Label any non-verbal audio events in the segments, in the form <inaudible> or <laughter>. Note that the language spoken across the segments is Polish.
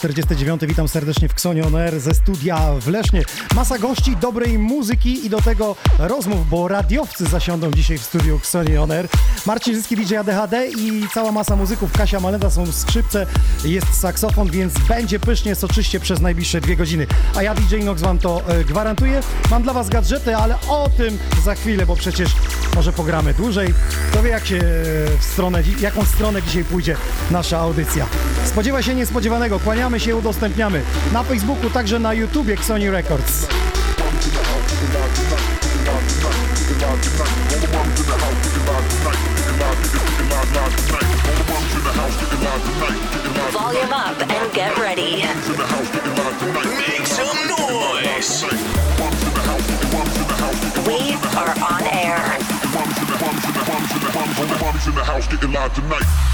49 witam serdecznie w Ksonie On Air ze studia w Lesznie. Masa gości, dobrej muzyki i do tego rozmów, bo radiowcy zasiądą dzisiaj w studiu Ksonie On Air. Marcin Zyski, DJ ADHD i cała masa muzyków. Kasia Malenda są skrzypce, jest saksofon, więc będzie pysznie, soczyście przez najbliższe dwie godziny. A ja DJ Nox wam to e, gwarantuję. Mam dla was gadżety, ale o tym za chwilę, bo przecież może pogramy dłużej. Kto wie, jak się e, w stronę, jaką stronę dzisiaj pójdzie nasza audycja. Spodziewa się niespodziewanego, kłaniamy się, udostępniamy na Facebooku, także na YouTubie Sony Records. Volume up and get ready. Make some noise. We are on air. Mommy's in the house getting live tonight.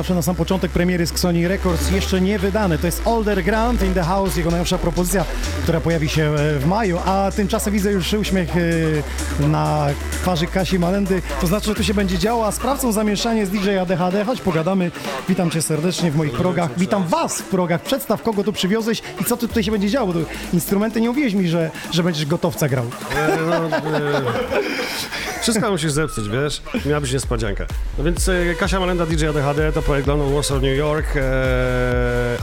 Zawsze na sam początek premiery z Sony Records jeszcze nie wydane. To jest Older Grant in the House, jego najnowsza propozycja, która pojawi się e, w maju, a tymczasem widzę już uśmiech e, na twarzy Kasi Malendy. To znaczy, że tu się będzie działo, a sprawcą zamieszania jest DJ ADHD. Chodź pogadamy. Witam cię serdecznie w moich progach. Witam was w progach. Przedstaw, kogo tu przywiozłeś i co tu tutaj się będzie działo. Instrumenty nie mówiłeś mi, że, że będziesz gotowca grał. Wszystko musisz zepsuć, wiesz? Miała być niespodzianka. No więc e, Kasia Malenda, DJ ADHD, to projekt London, Warsaw, New York, e,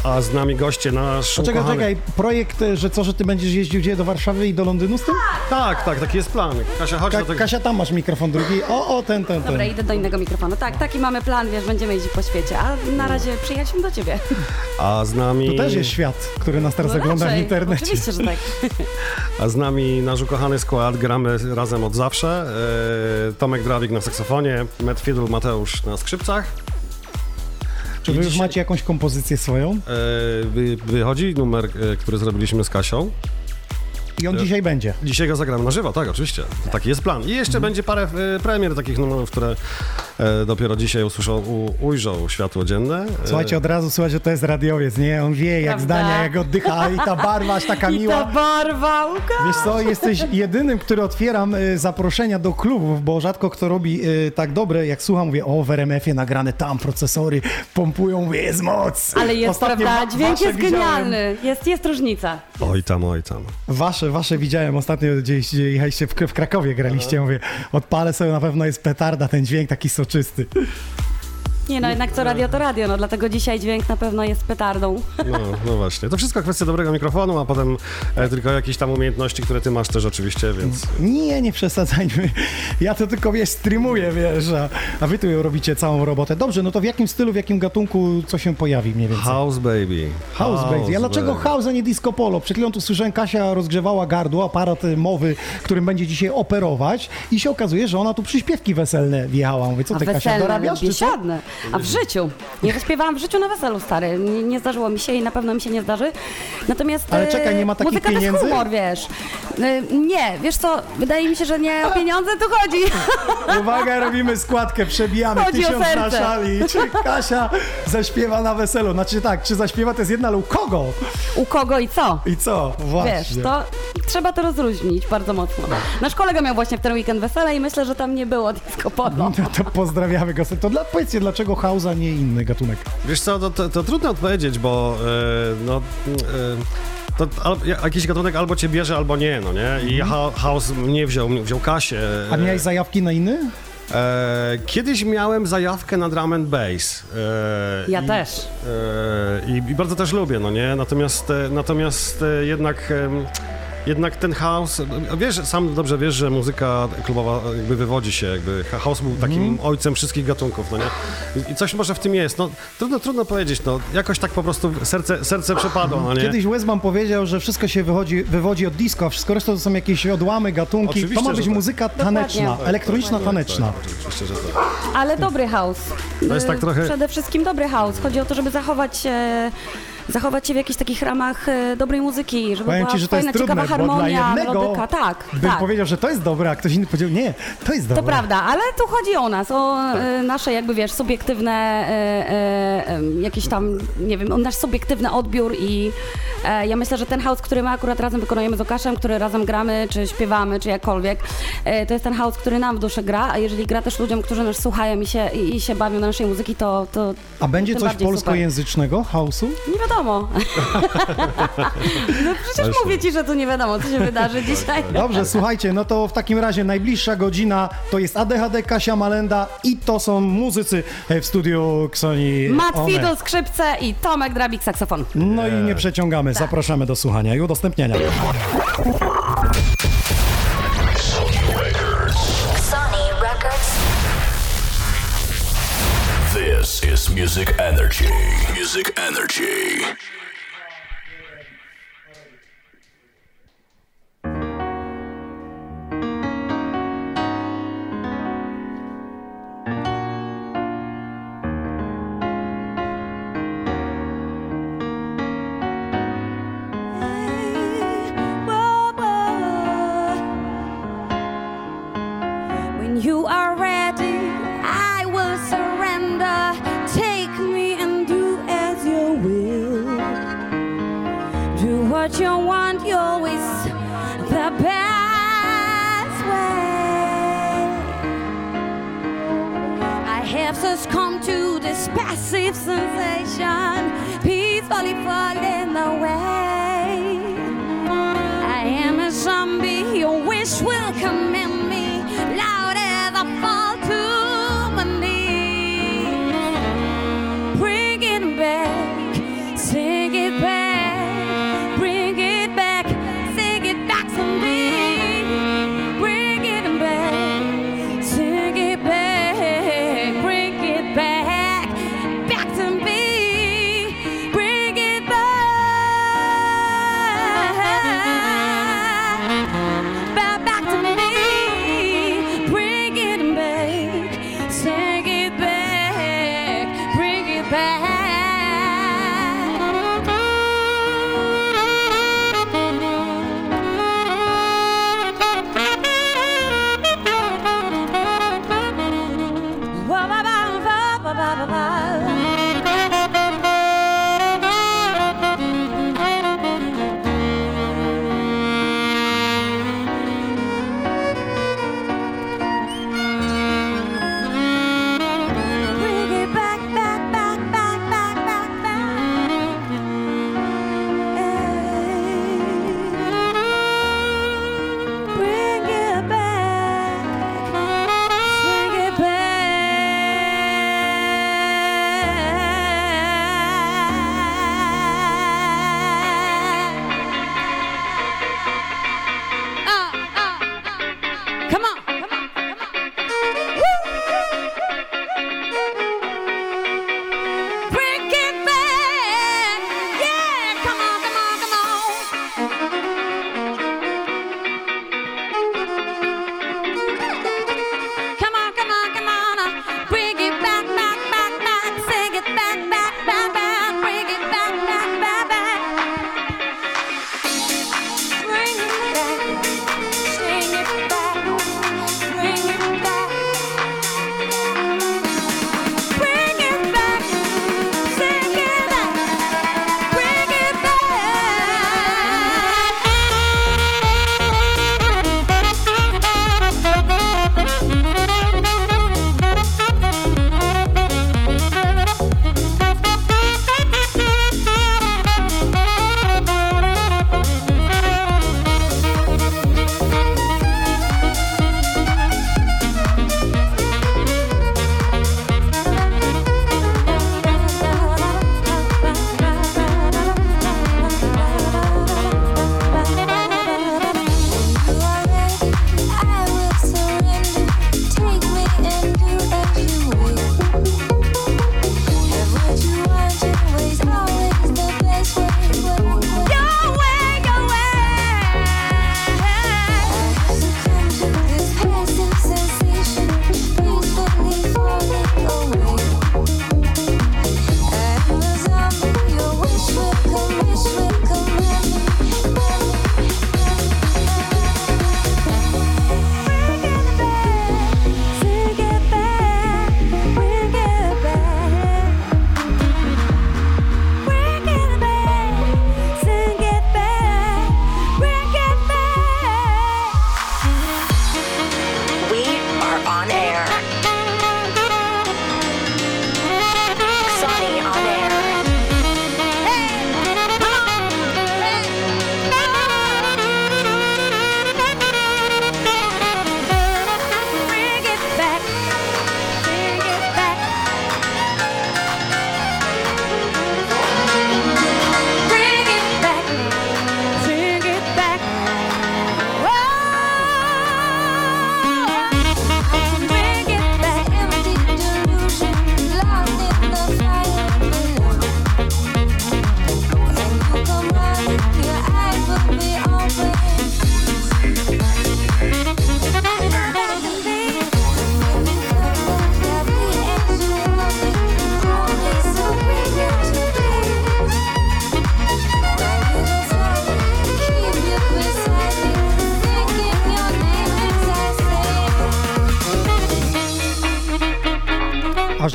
a z nami goście nasz Poczekaj, ukochany... czekaj. Projekt, e, że co, że ty będziesz jeździł gdzie? Do Warszawy i do Londynu z tym? Tak, tak, taki jest plan. Kasia, chodź Ka- do tego. Kasia, tam masz mikrofon drugi. O, o, ten, ten, ten. Dobra, idę do innego mikrofonu. Tak, taki mamy plan, wiesz, będziemy jeździć po świecie, a na razie przyjaźń do ciebie. A z nami... Tu też jest świat, który nas teraz No ogląda w raczej, internecie. Oczywiście, że tak. A z nami nasz ukochany skład, gramy razem od zawsze. E, Tomek Drawik na saksofonie, Matt Fiddle, Mateusz na skrzypcach. Czy wy już dzisiaj- macie jakąś kompozycję swoją? E, wy, wychodzi numer, e, który zrobiliśmy z Kasią. I on dzisiaj będzie. Dzisiaj go zagramy na żywo, tak, oczywiście. Taki jest plan. I jeszcze będzie parę e, premier takich numerów, które e, dopiero dzisiaj usłyszą, u, ujrzą światło dzienne. E, Słuchajcie, od razu słuchajcie, że to jest radiowiec, nie? On wie, jak Prawda? zdania, jak oddycha i ta barwa aż taka <laughs> I ta miła. barwa, Łukasz! Wiesz co, jesteś jedynym, który otwieram y, zaproszenia do klubów, bo rzadko kto robi y, tak dobre, jak słucham, mówię, o w RMF-ie nagrane tam, procesory pompują, mówię, jest moc. Ale jest, Ostatnio prawda, dźwięk jest widziałem. genialny. Jest, jest różnica. Oj tam, oj tam. Wasze, wasze widziałem ostatnio gdzieś, gdzie jechaliście w, w Krakowie, graliście, mówię, odpalę sobie, na pewno jest petarda, ten dźwięk taki soczysty. Nie no, jednak co radio to radio, no dlatego dzisiaj dźwięk na pewno jest petardą. No, no właśnie. To wszystko kwestia dobrego mikrofonu, a potem e, tylko jakieś tam umiejętności, które ty masz też oczywiście, więc... Nie, nie przesadzajmy. Ja to tylko, wiesz, streamuję, wiesz, a, a wy tu robicie całą robotę. Dobrze, no to w jakim stylu, w jakim gatunku, co się pojawi mniej więcej? House baby. House, baby. A dlaczego baby. house, a nie disco polo? Przed chwilą tu słyszałem, Kasia rozgrzewała gardło, aparat y, mowy, którym będzie dzisiaj operować i się okazuje, że ona tu przyśpiewki weselne wjechała. Mówię, co A ty, Kasia, dorabiasz, biesiadne. A w życiu. Nie zaśpiewałam w życiu na weselu, stary. Nie, nie zdarzyło mi się i na pewno mi się nie zdarzy. Natomiast Ale e, czekaj, nie ma takich muzyka to pieniędzy? jest humor, wiesz. E, Nie, wiesz co, wydaje mi się, że nie o pieniądze tu chodzi. <laughs> Uwaga, robimy składkę, przebijamy Chodzi tysiąc na szali. Czy Kasia zaśpiewa na weselu? Znaczy tak, czy zaśpiewa to jest jedna, ale u kogo? U kogo i co? I co? Właśnie. Wiesz, to trzeba to rozluźnić bardzo mocno. Nasz kolega miał właśnie w ten weekend wesele i myślę, że tam nie było disco polo. No to pozdrawiamy go. To dla, powiedzcie, dlaczego house, a nie inny gatunek? Wiesz co, to, to, to trudno odpowiedzieć, bo e, no... E, to al, jakiś gatunek albo cię bierze, albo nie, no nie? I ha, House mnie wziął, wziął Kasię. A miałeś zajawki na inny? E, kiedyś miałem zajawkę na drum and bass. E, Ja i, też. E, i, I bardzo też lubię, no nie? Natomiast, e, natomiast e, jednak... jednak ten house, wiesz, sam dobrze wiesz, że muzyka klubowa jakby wywodzi się, jakby house był takim Mhm. ojcem wszystkich gatunków, no nie? I- coś może w tym jest, no trudno, trudno powiedzieć, no jakoś tak po prostu serce, serce przepadło, no nie? Kiedyś Westman powiedział, że wszystko się wychodzi, wywodzi od disco, a wszystko reszta to są jakieś odłamy, gatunki. Oczywiście, to ma być tak. muzyka taneczna, Dokładnie. elektroniczna taneczna. Oczywiście, że tak. Ale dobry house. To jest tak Y, trochę- Przede wszystkim dobry house. Chodzi o to, żeby zachować się, zachować się w jakichś takich ramach e, dobrej muzyki, żeby Powiem była ci, że to fajna, jest trudne, ciekawa harmonia, melodyka. Tak, bym tak. powiedział, że to jest dobre, a ktoś inny powiedział, nie, to jest dobre. To prawda, ale tu chodzi o nas, o e, nasze jakby, wiesz, subiektywne e, jakieś tam, nie wiem, o nasz subiektywny odbiór i ja myślę, że ten house, który my akurat razem wykonujemy z Łukaszem, który razem gramy, czy śpiewamy, czy jakkolwiek, to jest ten house, który nam w duszy gra, a jeżeli gra też ludziom, którzy nas słuchają i się, i, i się bawią na naszej muzyki, to, to A będzie coś polskojęzycznego, house'u? nie wiadomo. <laughs> no przecież mówię ci, że tu nie wiadomo, co się wydarzy dzisiaj. Dobrze, słuchajcie, no to w takim razie najbliższa godzina to jest ADHD, Kasia Malenda i to są muzycy w studiu Ksoni. Fiddle, skrzypce i Tomek Drabik, saksofon. No i nie przeciągamy, zapraszamy do słuchania i udostępniania. Is Music Energy. Music Energy. Passive sensation, peacefully falling away. I am a zombie, your wish will command me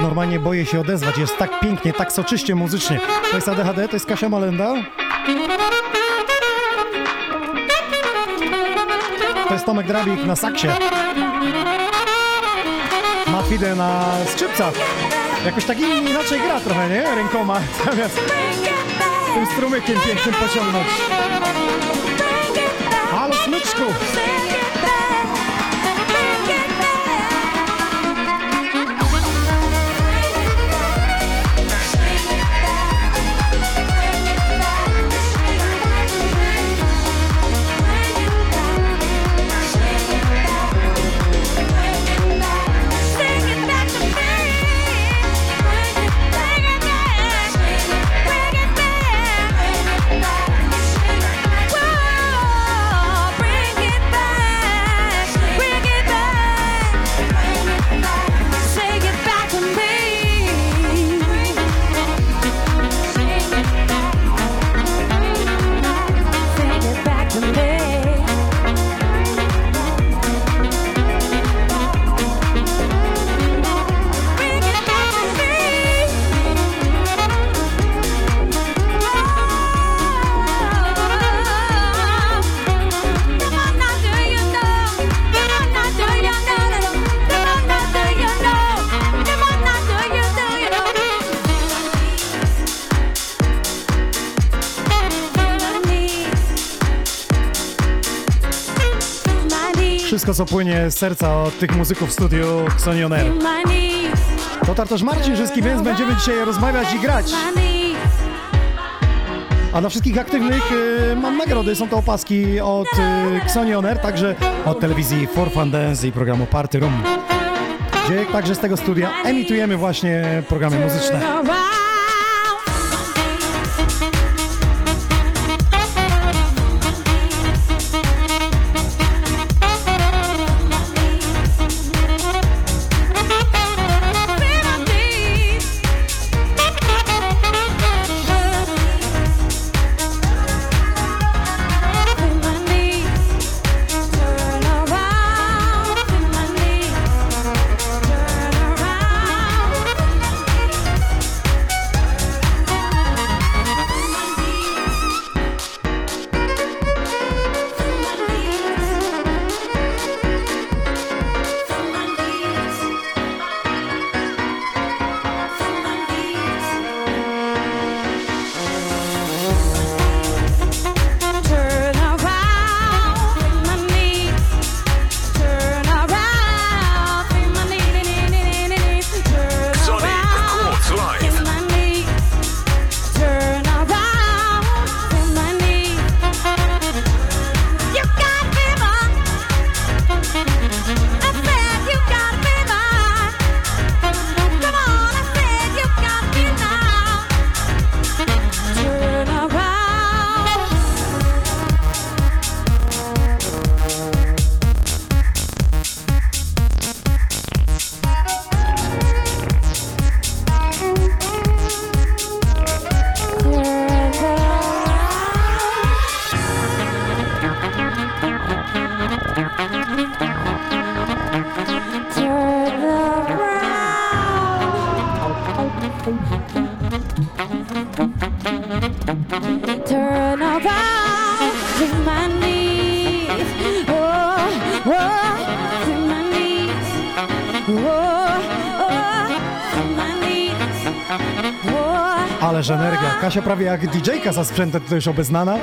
normalnie boję się odezwać. Jest tak pięknie, tak soczyście muzycznie. To jest ADHD, to jest Kasia Malenda. To jest Tomek Drabik na saksie. Matwidę na skrzypcach. Jakoś tak inaczej gra trochę, nie? Rękoma, <laughs> zamiast tym strumykiem pięknym pociągnąć. Halo, smyczku! Wszystko, co płynie z serca od tych muzyków w studiu Xonion Air. Dotarł też Marcin Żyski, więc będziemy dzisiaj rozmawiać i grać. A dla wszystkich aktywnych y, mam nagrody, są to opaski od y, Xonion Air, także od telewizji For Fun Dance i programu Party Room. Gdzie także z tego studia emitujemy właśnie programy muzyczne. Kasia prawie jak DJ-ka za sprzętem tutaj już obeznana.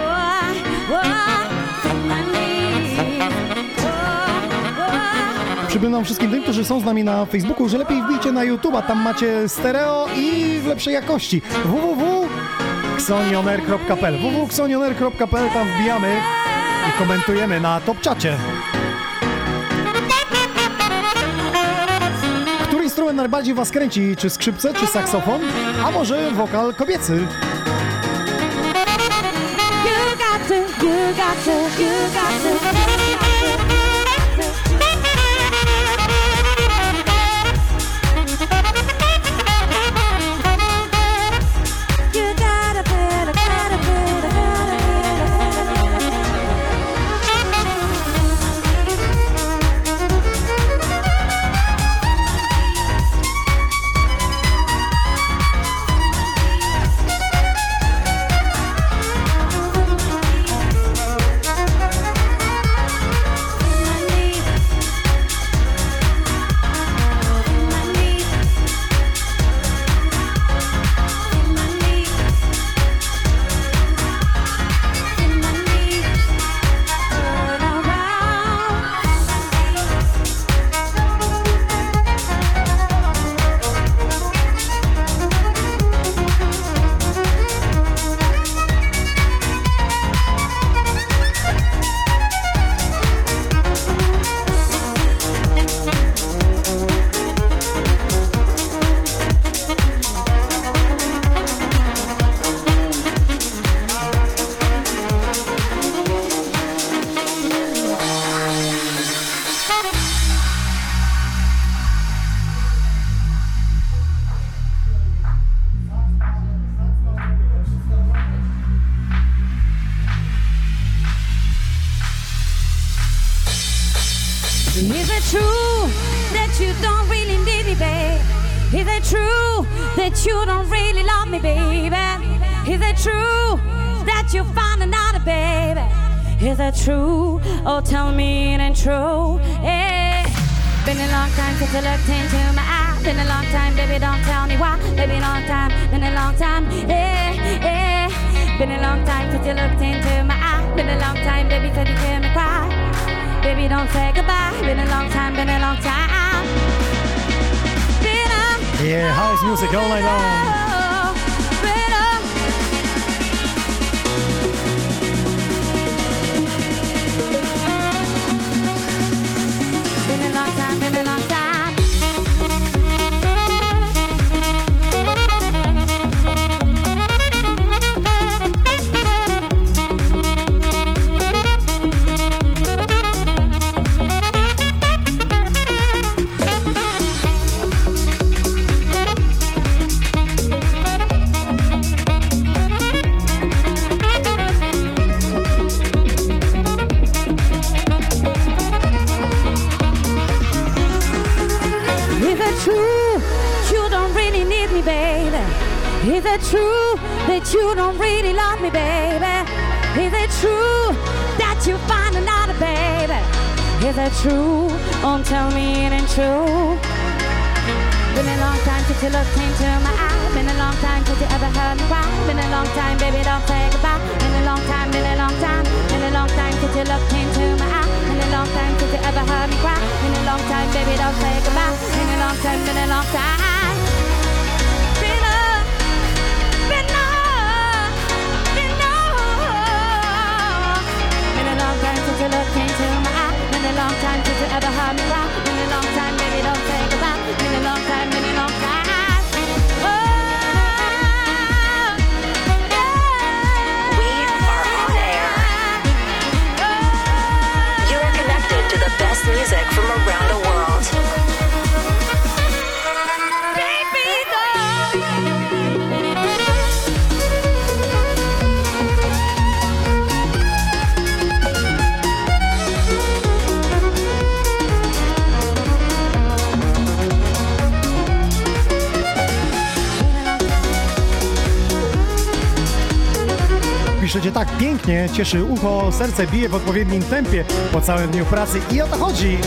Przypominam wszystkim tym, którzy są z nami na Facebooku, że lepiej wbijcie na YouTube'a, tam macie stereo i w lepszej jakości. www.xonioner.pl www.xonioner.pl tam wbijamy i komentujemy na top czacie. Który instrument najbardziej was kręci? Czy skrzypce, czy saksofon? A może wokal kobiecy? Got to, you got to. goal line. Oh. music from around the world. krzyczy tak pięknie, cieszy ucho, serce bije w odpowiednim tempie po całym dniu pracy i o to chodzi.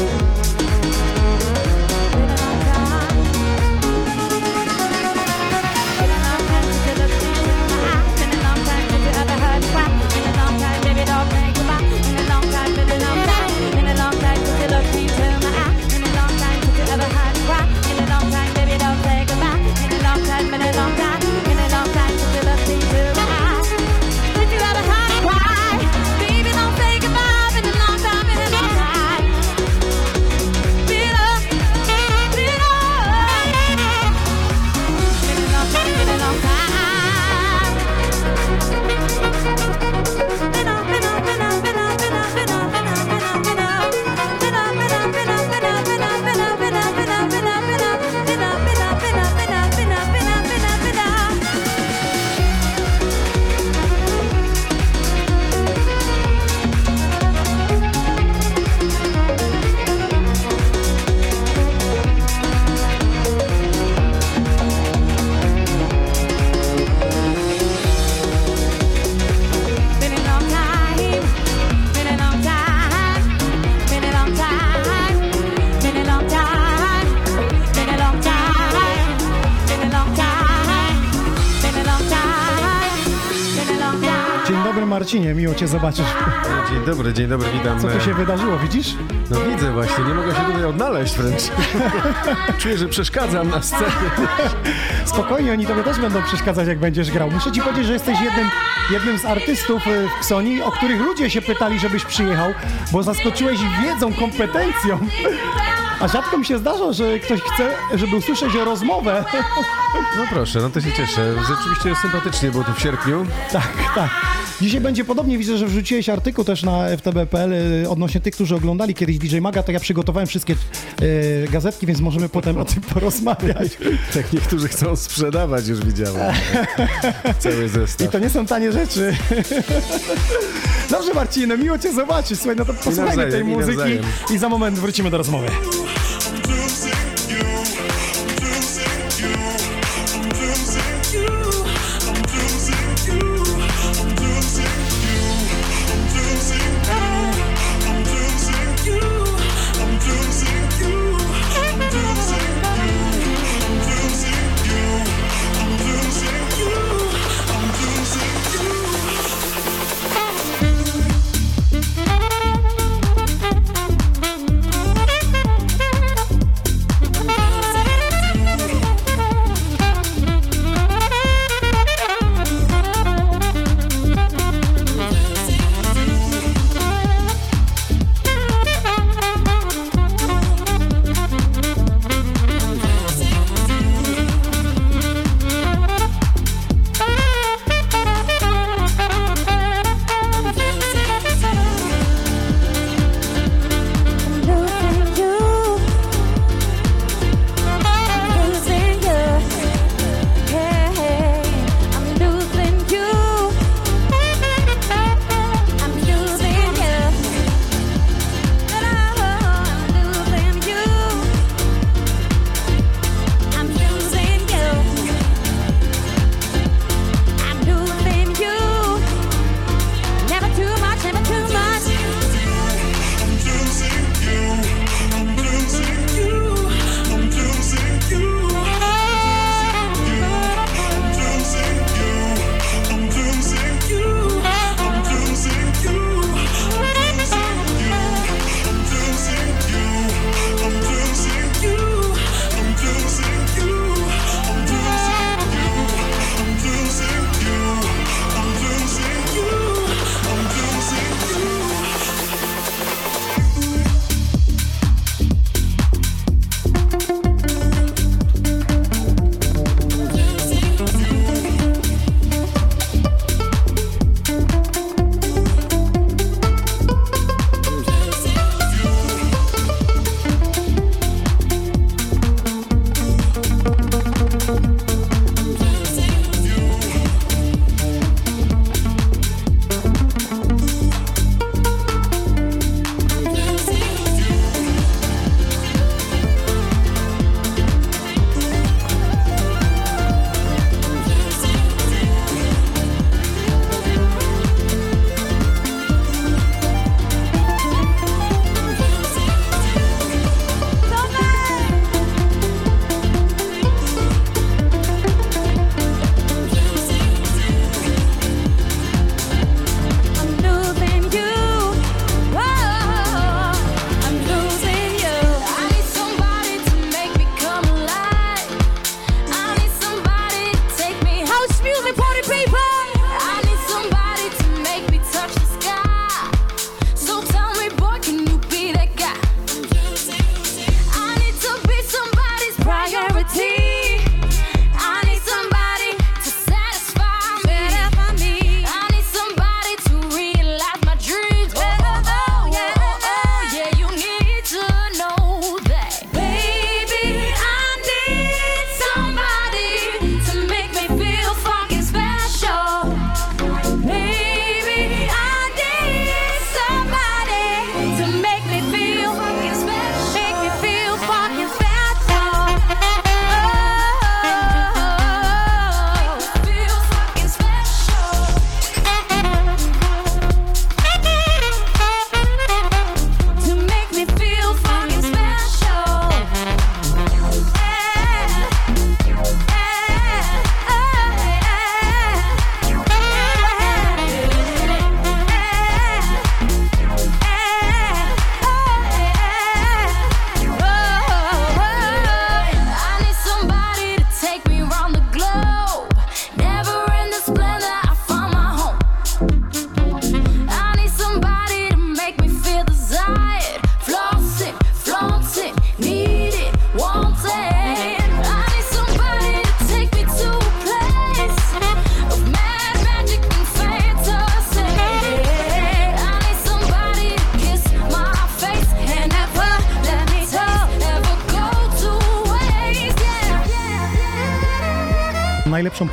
miło Cię zobaczyć. Dzień dobry, dzień dobry, witam. Co tu e, się wydarzyło, widzisz? No widzę właśnie, nie mogę się tutaj odnaleźć wręcz. <laughs> Czuję, że przeszkadzam na scenie. Spokojnie, oni Tobie też będą przeszkadzać, jak będziesz grał. Muszę Ci powiedzieć, że jesteś jednym, jednym z artystów e, w Ksoni, o których ludzie się pytali, żebyś przyjechał, bo zaskoczyłeś wiedzą, kompetencją. A rzadko mi się zdarza, że ktoś chce, żeby usłyszeć o rozmowę. No proszę, no to się cieszę. Rzeczywiście sympatycznie było tu w sierpniu. Tak, tak. Dzisiaj będzie podobnie, widzę, że wrzuciłeś artykuł też na ftb.pl y, odnośnie tych, którzy oglądali kiedyś DJ Maga, to ja przygotowałem wszystkie y, gazetki, więc możemy potem o tym porozmawiać. <laughs> Tak niektórzy chcą sprzedawać, już widziałem. <laughs> Cały I zestaw. to nie są tanie rzeczy. <laughs> Dobrze Marcin, miło Cię zobaczyć. Słuchaj, no to posłuchajmy tej i muzyki i za moment wrócimy do rozmowy.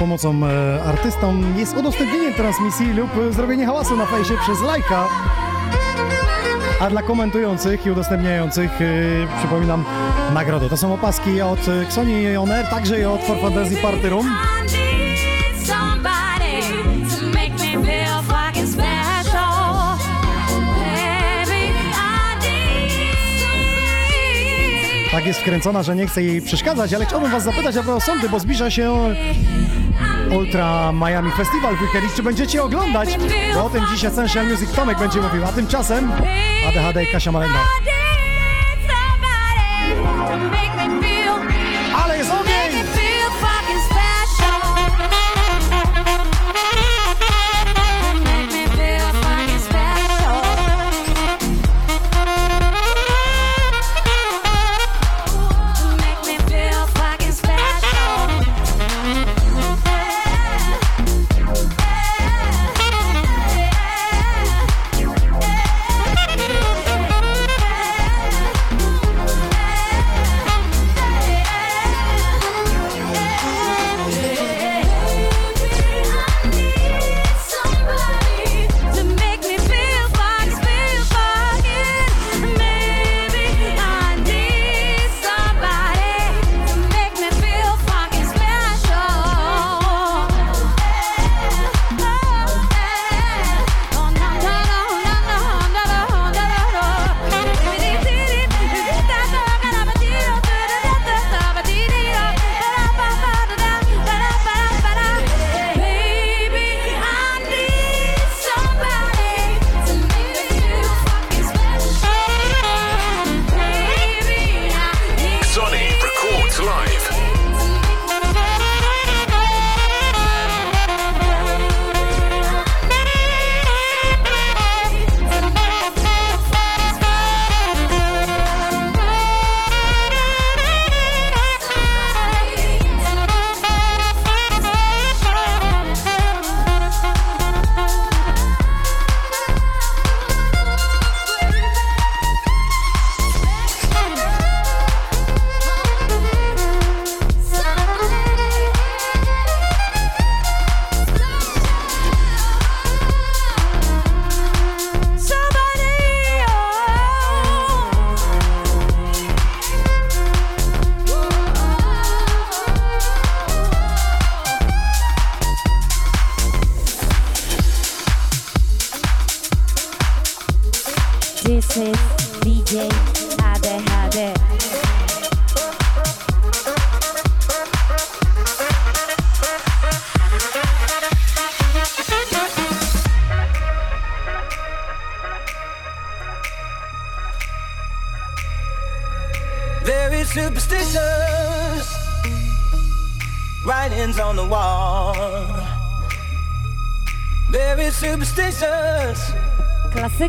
Pomocą e, artystom jest udostępnienie transmisji lub e, zrobienie hałasu na fejsie przez lajka. A dla komentujących i udostępniających e, przypominam nagrody. To są opaski od e, Xoni On Air, także i od For Fantasy Party Room. I I Tak jest wkręcona, że nie chce jej przeszkadzać, ale chciałbym was zapytać propos sądy, bo zbliża się Ultra Miami Festival w weekend. Czy będziecie oglądać? Bo o tym dziś Essential Music Tomek będzie mówił, a tymczasem ADHD i Kasia Malenda.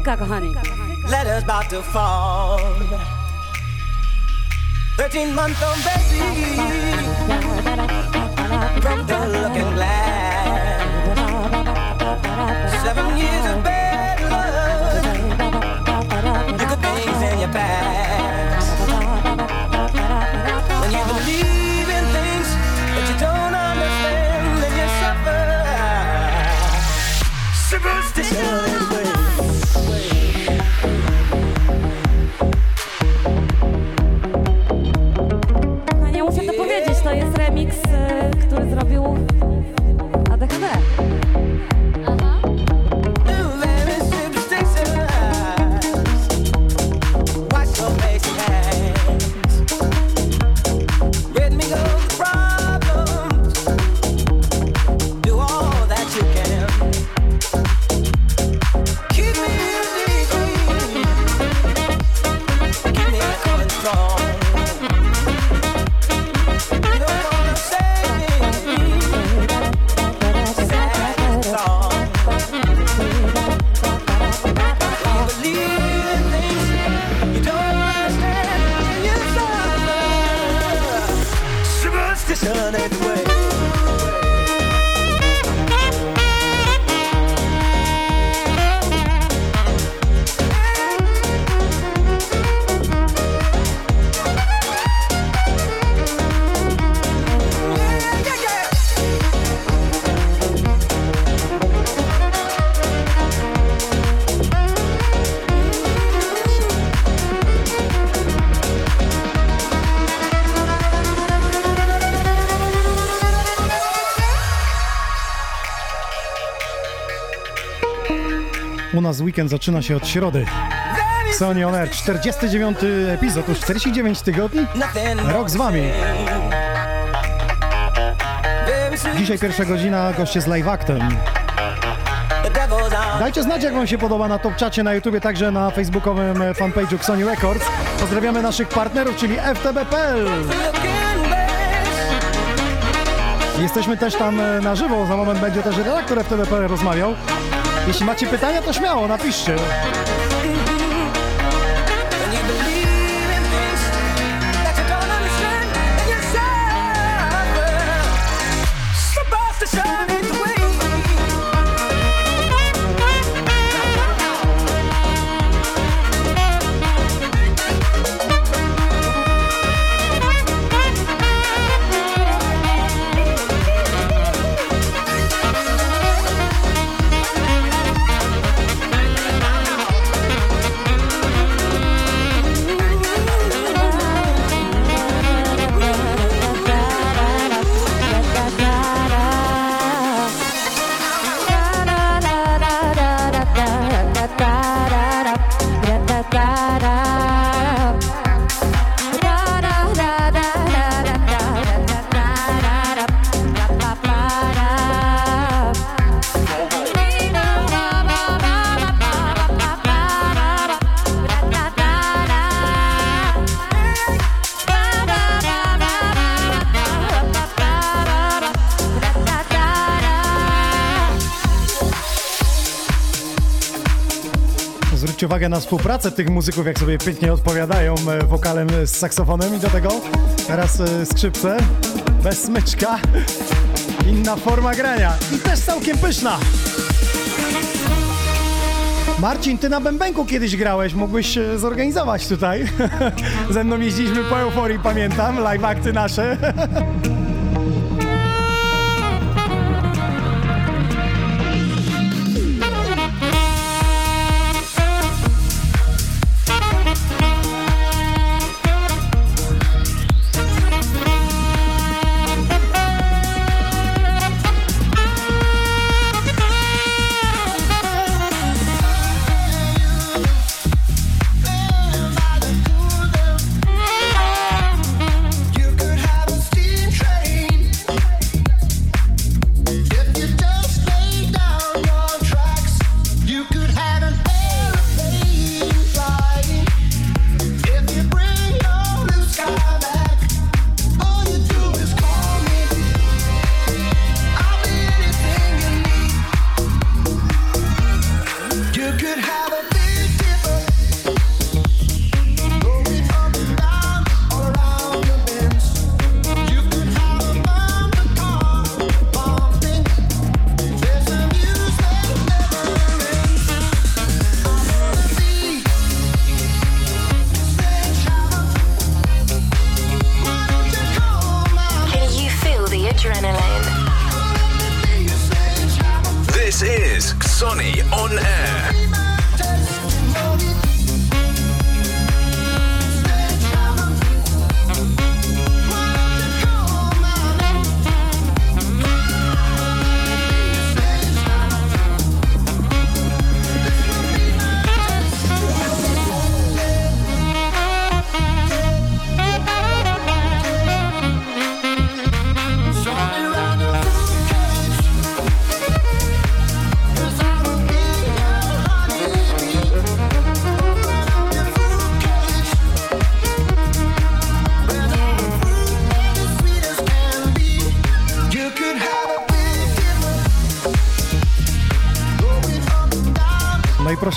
Klasyka, kochani. letters about to fall. U nas weekend zaczyna się od środy. Sony On Air, 49 epizod, już 49 tygodni. Rok z wami. Dzisiaj pierwsza godzina, goście z live actem. Dajcie znać, jak wam się podoba na top czacie na YouTubie, także na facebookowym fanpage'u Xoni Records. Pozdrawiamy naszych partnerów, czyli FTB.pl. Jesteśmy też tam na żywo, za moment będzie też redaktor FTB.pl rozmawiał. Jeśli macie pytania, to śmiało, napiszcie. Uwagę na współpracę tych muzyków, jak sobie pięknie odpowiadają e, wokalem z saksofonem i do tego teraz e, skrzypce bez smyczka. Inna forma grania i też całkiem pyszna. Marcin, ty na bębenku kiedyś grałeś, mógłbyś e, zorganizować tutaj. <laughs> Ze mną jeździliśmy po euforii, pamiętam, live akty nasze. <laughs>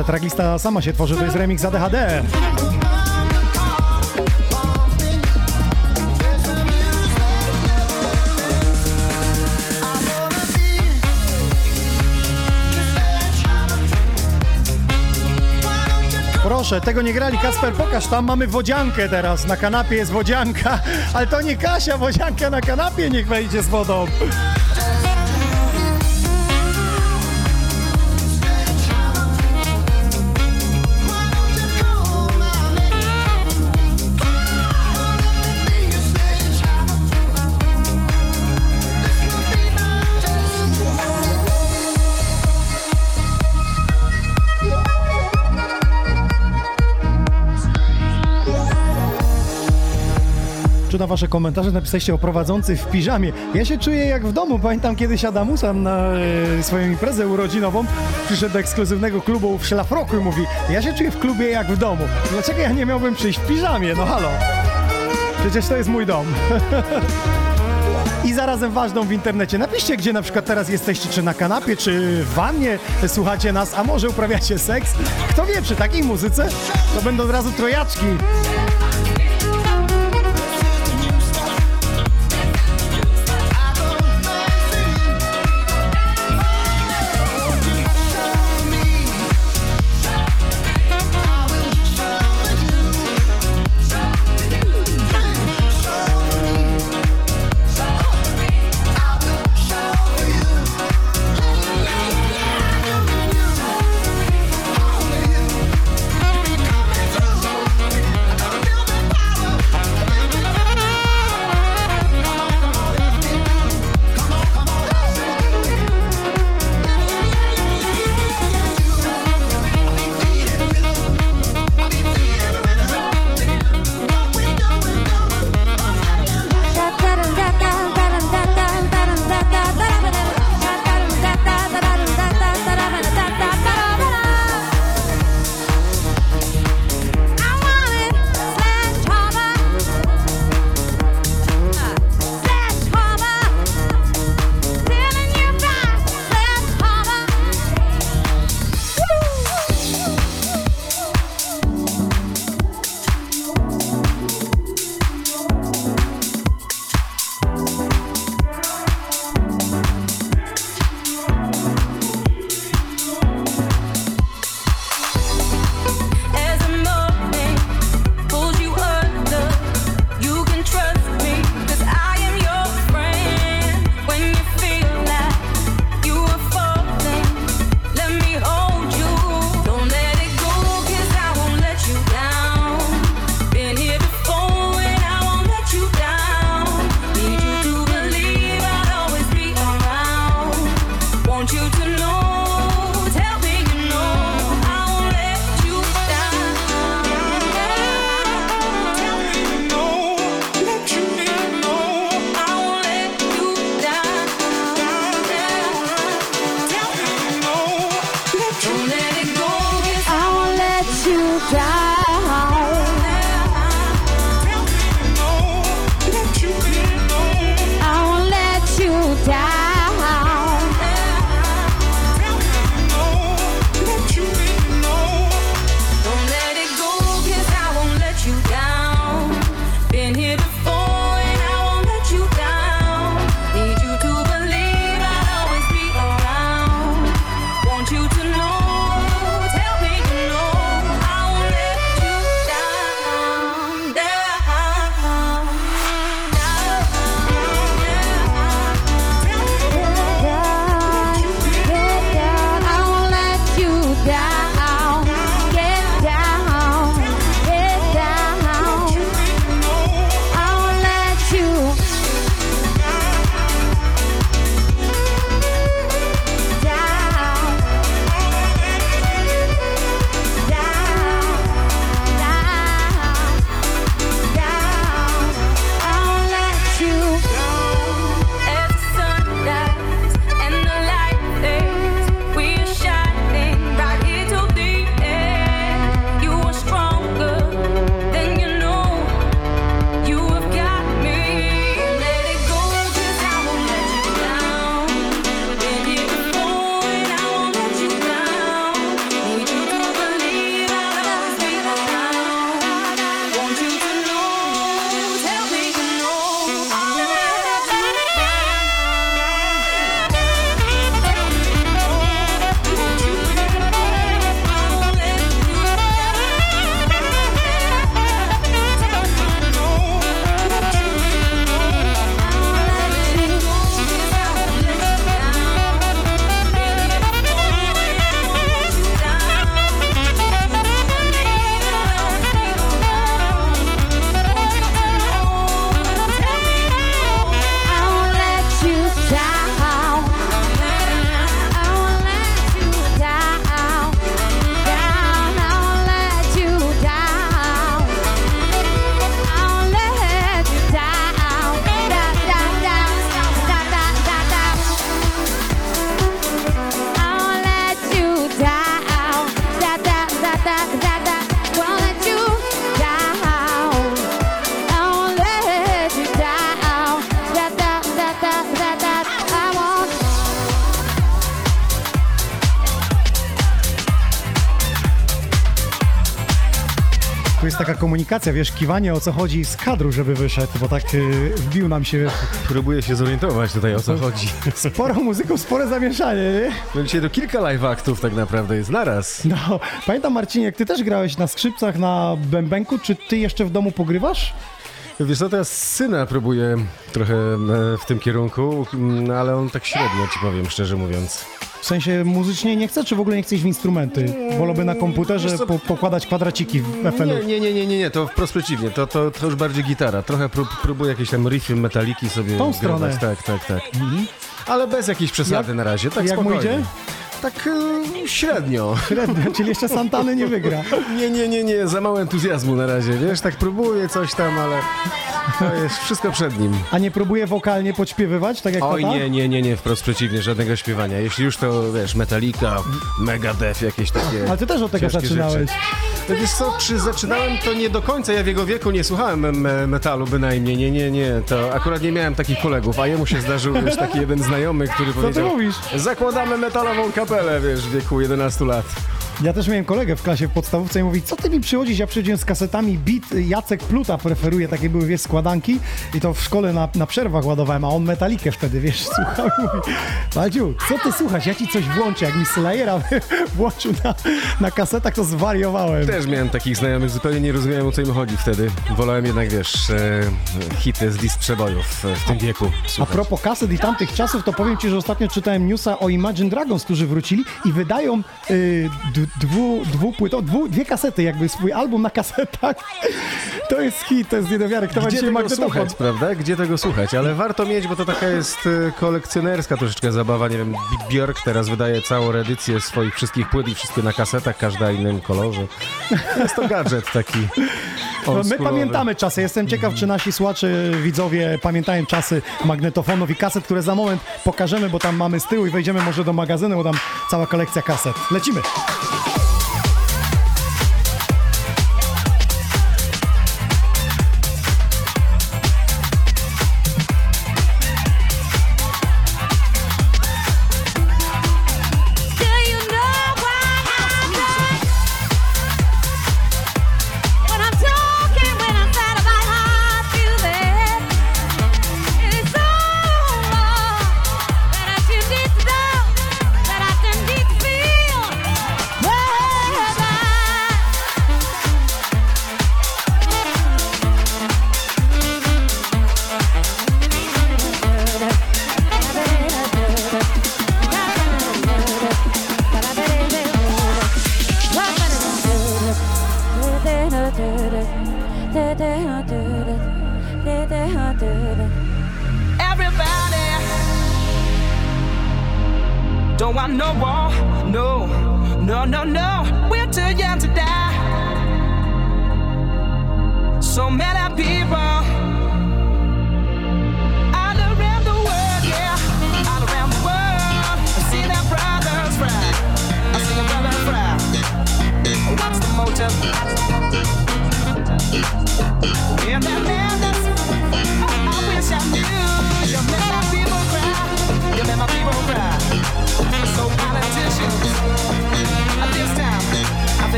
proszę, tracklista sama się tworzy, to jest remix ADHD. Proszę, tego nie grali. Kasper, pokaż, tam mamy wodziankę teraz. Na kanapie jest wodzianka, ale to nie Kasia, wodzianka na kanapie niech wejdzie z wodą. Czytam wasze komentarze, napisaliście o prowadzący w piżamie. Ja się czuję jak w domu. Pamiętam kiedyś Adamusa na e, swoją imprezę urodzinową przyszedł do ekskluzywnego klubu w szlafroku i mówi ja się czuję w klubie jak w domu. Dlaczego ja nie miałbym przyjść w piżamie? No halo. Przecież to jest mój dom. <laughs> I zarazem ważną w internecie. Napiszcie, gdzie na przykład teraz jesteście, czy na kanapie, czy w wannie słuchacie nas, a może uprawiacie seks. Kto wie, przy takiej muzyce to będą od razu trojaczki. Komunikacja, wiesz, kiwanie o co chodzi z kadru, żeby wyszedł, bo tak y, wbił nam się Próbuję się zorientować tutaj o co chodzi. sporo muzyków, spore zamieszanie, nie? No dzisiaj to kilka live aktów tak naprawdę jest naraz. No, pamiętam Marcinie, jak ty też grałeś na skrzypcach, na bębenku, czy ty jeszcze w domu pogrywasz? Wiesz co, teraz syna próbuję trochę e, w tym kierunku, no, ale on tak średnio ci powiem, szczerze mówiąc. W sensie muzycznie nie chce, czy w ogóle nie chcesz w instrumenty? Wolałby na komputerze po, pokładać kwadraciki w FL-u. Nie, nie, nie, nie, nie, to wprost przeciwnie, to, to, to już bardziej gitara. Trochę prób, próbuję jakieś tam riffy, metaliki sobie Tą stronę. Tak, tak, tak. Ale bez jakiejś przesady na razie, tak jak mu spokojnie. idzie? Tak e, średnio. Średnio, czyli jeszcze Santany nie wygra. Nie, nie, nie, nie, za mało entuzjazmu na razie, wiesz, tak próbuję coś tam, ale to jest wszystko przed nim. A nie próbuje wokalnie podśpiewywać, tak jak Oj, tata? nie, nie, nie, nie, wprost przeciwnie, żadnego śpiewania. Jeśli już to, wiesz, Metallica, Megadeth, jakieś takie Ale ty też od tego zaczynałeś. Rzeczy. Wiesz co, czy zaczynałem, to nie do końca, ja w jego wieku nie słuchałem me- metalu bynajmniej, nie, nie, nie, to akurat nie miałem takich kolegów, a jemu się zdarzył, wiesz, taki jeden znajomy, który ty powiedział, mówisz? zakładamy metalową kapelę, wiesz, w wieku 11 lat. Ja też miałem kolegę w klasie w podstawówce i mówi, co ty mi przychodzisz? Ja przychodziłem z kasetami Beat, Jacek Pluta preferuje, takie były, wiesz, składanki i to w szkole na, na przerwach ładowałem, a on metalikę wtedy, wiesz, <laughs> słuchał i mówi, Waldziu, co ty słuchasz? Ja ci coś włączę, jak mi Slayera <laughs> włączył na, na kasetach, to zwariowałem. Też miałem takich znajomych, zupełnie nie rozumiałem o co im chodzi wtedy. Wolałem jednak, wiesz, e, hity z list przebojów e, w tym wieku. A słuchać. propos kaset i tamtych czasów, to powiem ci, że ostatnio czytałem newsa o Imagine Dragons, którzy wrócili i wydają y, dwu, dwupłyto, dwu, dwie kasety, jakby swój album na kasetach. To jest hit, to jest nie do wiary. Kto Gdzie tego magnetofon? słuchać, prawda? Gdzie tego słuchać? Ale warto mieć, bo to taka jest e, kolekcjonerska troszeczkę zabawa. Nie wiem, Björk teraz wydaje całą edycję swoich wszystkich płyt i wszystkie na kasetach, każda innym kolorze. Jest to gadżet taki No, my pamiętamy czasy. Jestem ciekaw, czy nasi słuchacze, widzowie pamiętają czasy magnetofonów i kaset, które za moment pokażemy, bo tam mamy z tyłu i wejdziemy może do magazynu, bo tam cała kolekcja kaset. Lecimy.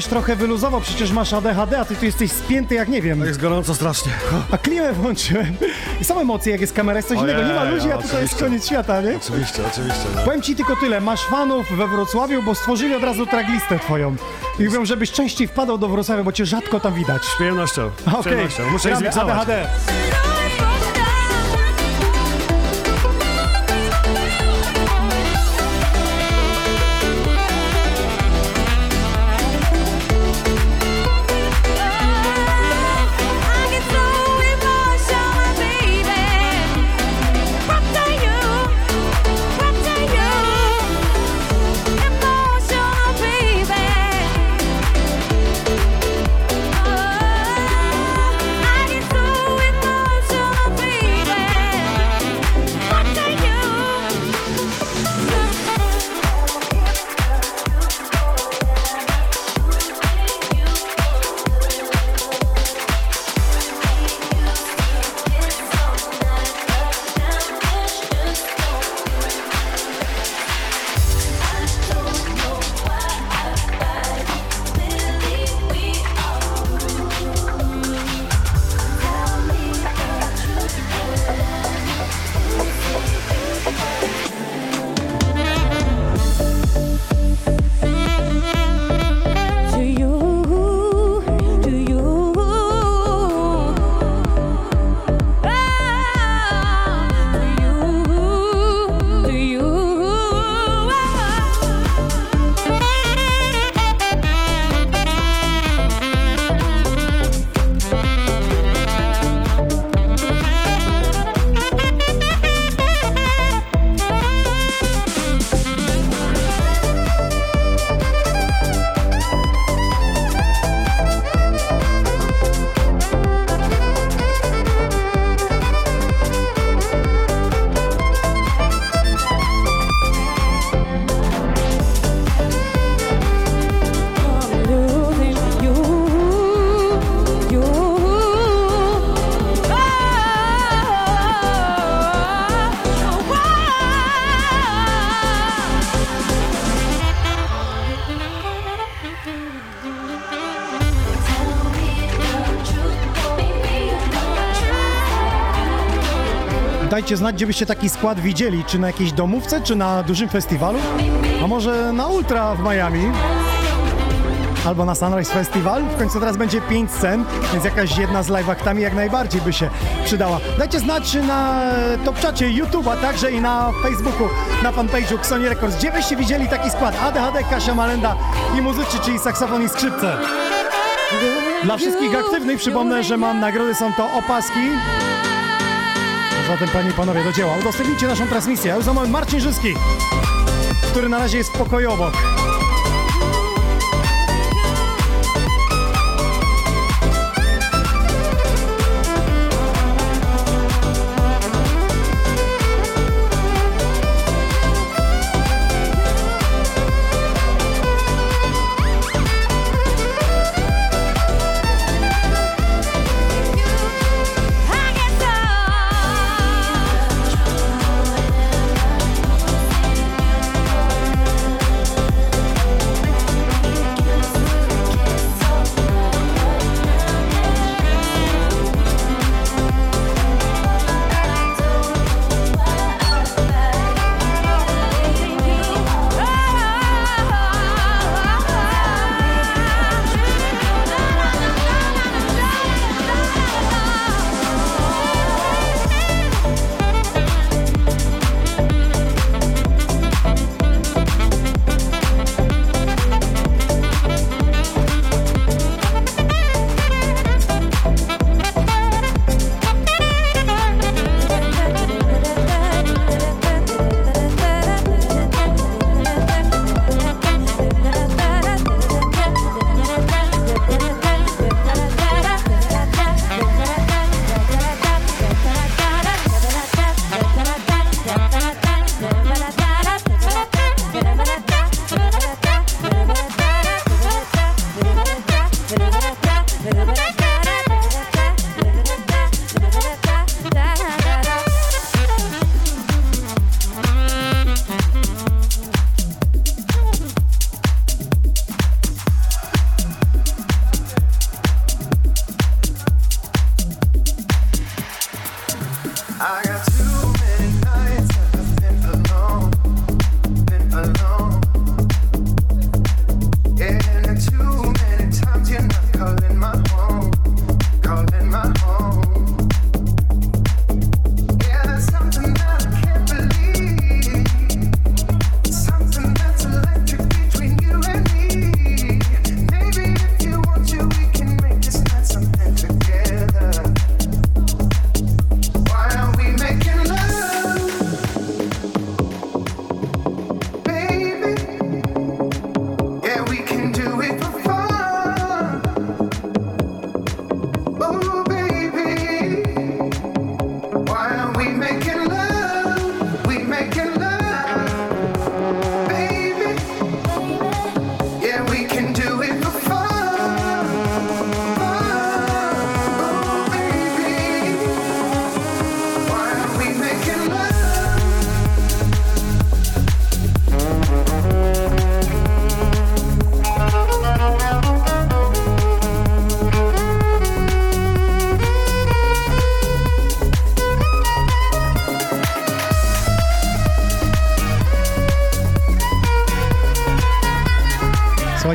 Żebyś trochę wyluzował, przecież masz ADHD, a ty tu jesteś spięty jak nie wiem. Jest gorąco strasznie. A klimę włączyłem. I są emocje, jak jest kamera, jest coś innego. Nie ma ludzi, a tutaj jest koniec świata, nie? Oczywiście, oczywiście. No. Powiem ci tylko tyle, masz fanów we Wrocławiu, bo stworzyli od razu traglistę twoją. I mówią, żebyś częściej wpadał do Wrocławia, bo cię rzadko tam widać. Z przyjemnością. Z przyjemnością. Muszę zmiksować. ADHD. Dajcie znać, gdzie byście taki skład widzieli, czy na jakiejś domówce, czy na dużym festiwalu, a może na Ultra w Miami. Albo na Sunrise Festival. W końcu teraz będzie 5 scen, więc jakaś jedna z live aktami jak najbardziej by się przydała. Dajcie znać na topczacie YouTube'a, także i na Facebooku, na fanpage'u Xoni Records. Gdzie byście widzieli taki skład? ADHD, Kasia Malenda i muzycy, czyli saksofon i skrzypce. Dla wszystkich aktywnych przypomnę, że mam nagrody, są to opaski. Zatem panie i panowie, do dzieła. Udostępnijcie naszą transmisję. Ja za moment Marcin Żyski, który na razie jest pokojowo.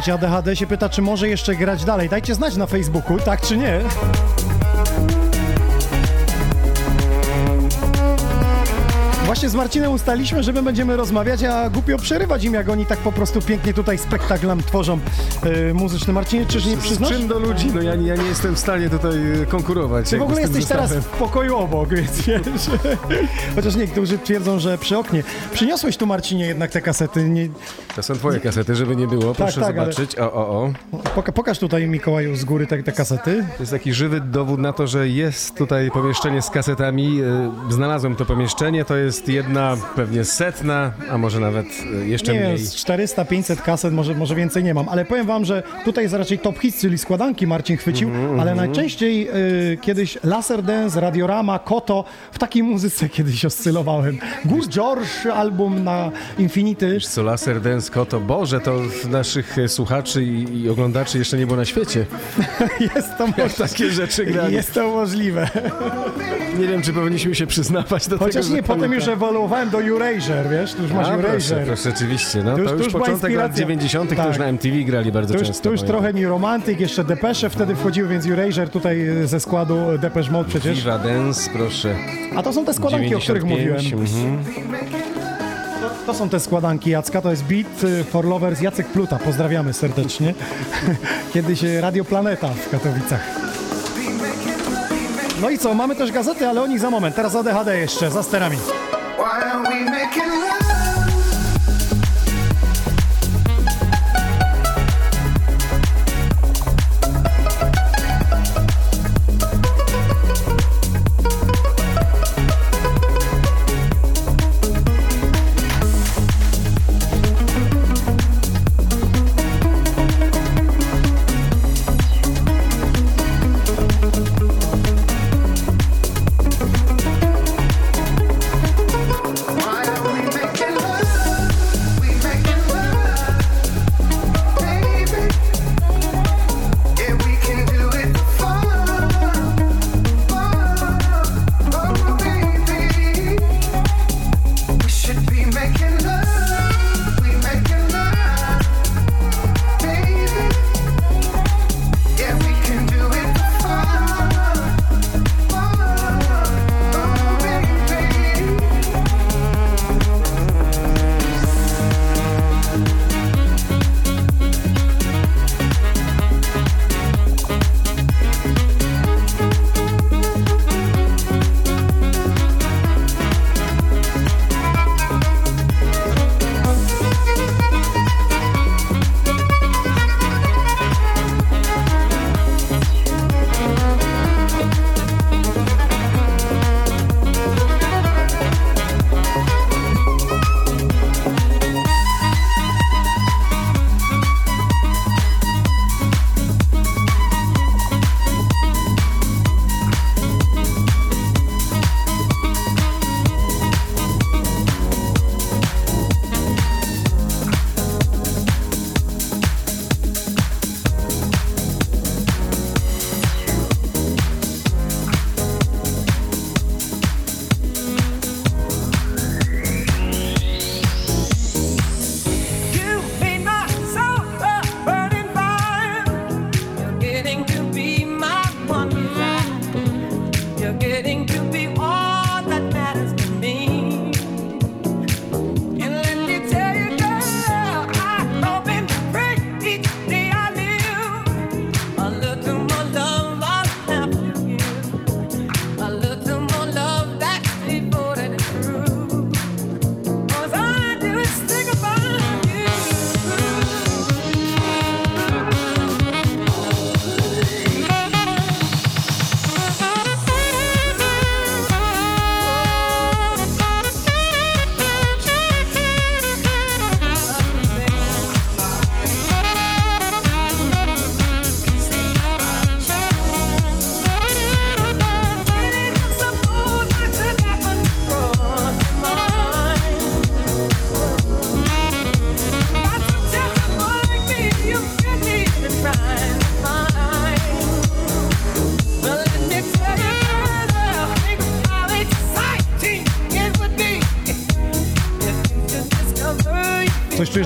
Słuchajcie, ADHD się pyta, czy może jeszcze grać dalej. Dajcie znać na Facebooku, tak czy nie. Właśnie z Marcinem ustaliśmy, że my będziemy rozmawiać, a głupio przerywać im, jak oni tak po prostu pięknie tutaj spektakl nam tworzą yy, muzyczny. Marcinie, czyż nie Z przyznasz? czym do ludzi? No ja, nie- ja nie jestem w stanie tutaj e, konkurować. Ty w ogóle z jesteś teraz zestawem. w pokoju obok, <laughs> więc wiesz. Chociaż niektórzy twierdzą, że przy oknie. Przyniosłeś tu, Marcinie, jednak te kasety. Nie... To są twoje kasety, żeby nie było. Proszę tak, ale- zobaczyć. O, o, o. Poka- pokaż tutaj, Mikołaju, z góry te, te kasety. To jest taki żywy dowód na to, że jest tutaj pomieszczenie z kasetami. E, Znalazłem to pomieszczenie. To jest jedna, pewnie setna, a może nawet e, jeszcze Nie mniej. z 400-500 kaset, może, może więcej nie mam, ale powiem wam, że tutaj jest raczej top hits, czyli składanki Marcin chwycił, Mhm, ale najczęściej y, kiedyś Laser Dance, Radiorama, Koto, w takiej muzyce kiedyś oscylowałem. Gus George, album na Infinity. Co Laser Dance Koto, Boże, to naszych e, słuchaczy i, i oglądaczy jeszcze nie było na świecie. <laughs> Jest to możliwe. Takie rzeczy grali. Jest to możliwe. Nie wiem, czy powinniśmy się przyznawać do Chociaż tego. nie, że potem już pamiętam. ewoluowałem do Erasure, wiesz, tu już masz A, proszę, proszę, rzeczywiście. No, To to już- to już początek lat inspiracja. 90. to Tak. już na MTV grali bardzo To już, często. to już pamiętam. trochę New Romantic, jeszcze Depeche wtedy wchodziły, więc Erasure tutaj y, ze składu Depeche Mode przecież. Viva Dance, proszę. A to są te składanki, o których 95, mówiłem. To są te składanki Jacka, to jest Beat y, for Lovers Jacek Pluta, pozdrawiamy serdecznie. <laughs> Kiedyś y, Radio Planeta w Katowicach. No i co, mamy też gazety, ale o nich za moment. Teraz ADHD jeszcze, za sterami. Why are we making love?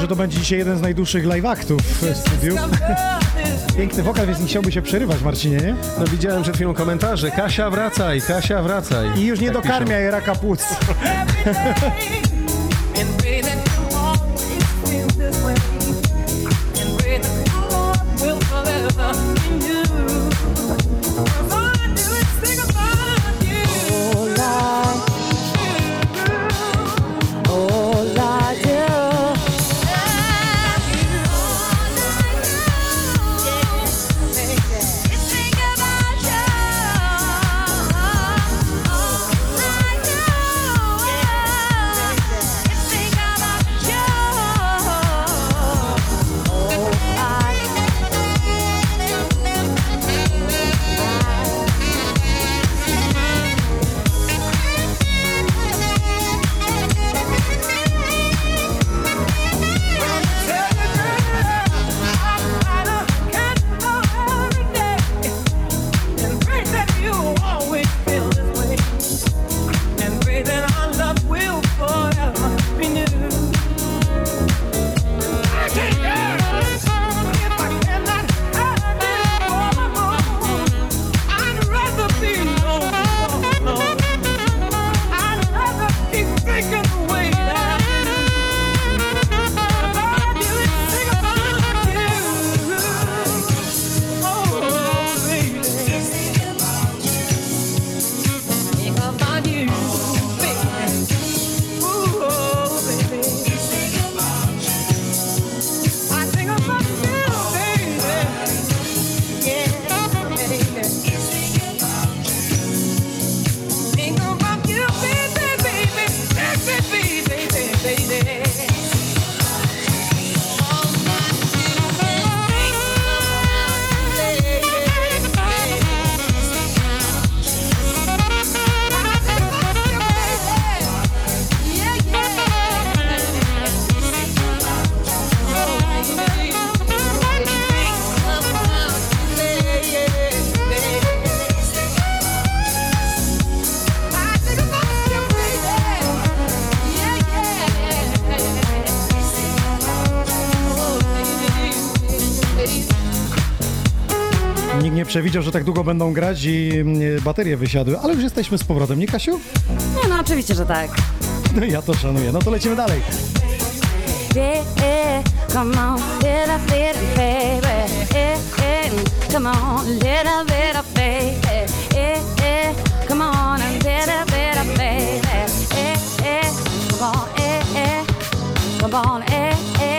To będzie dzisiaj jeden z najdłuższych live aktów w studiu. Piękny wokal, więc nie chciałby się przerywać, Marcinie, nie? No widziałem przed chwilą komentarze. Kasia wracaj, Kasia wracaj. I już nie Tak dokarmiaj raka płuc. Przewidział, że tak długo będą grać i mm, baterie wysiadły, ale już jesteśmy z powrotem, nie Kasiu? Nie, no oczywiście, że tak. No ja to szanuję. No to lecimy dalej. Yeah, yeah, come on, little bit of baby. Yeah, yeah, come on, little bit of baby. Yeah, yeah, come on, a little bit of baby. Yeah, yeah, come on, yeah, yeah, come on, yeah, yeah.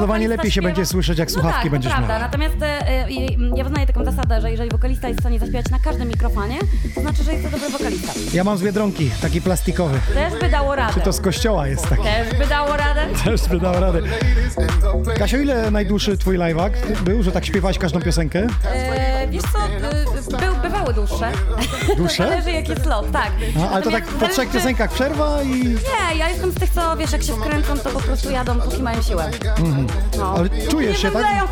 Zdecydowanie lepiej się śpiewa- będzie słyszeć, jak no słuchawki tak, będziesz prawda. miała. Natomiast e, ja wyznaję taką zasadę, że jeżeli wokalista jest w stanie zaśpiewać na każdym mikrofonie, to znaczy, że jest to dobry wokalista. Ja mam z Biedronki, taki plastikowy. Też by dało radę. Czy to z kościoła jest taki? Też by dało radę. Też by dał radę. Kasio, ile najdłuższy twój live act był, że tak śpiewałaś każdą piosenkę? E, bywały dłuższe. Dłuższe? <laughs> Zależy jaki jest lot, tak. Ale to tak po trzech piosenkach przerwa i... Nie, ja jestem z tych, co wiesz, jak się wkręcą, to po prostu jadą, póki mają siłę. No. Ale czujesz się, Nie tak? zemdleją.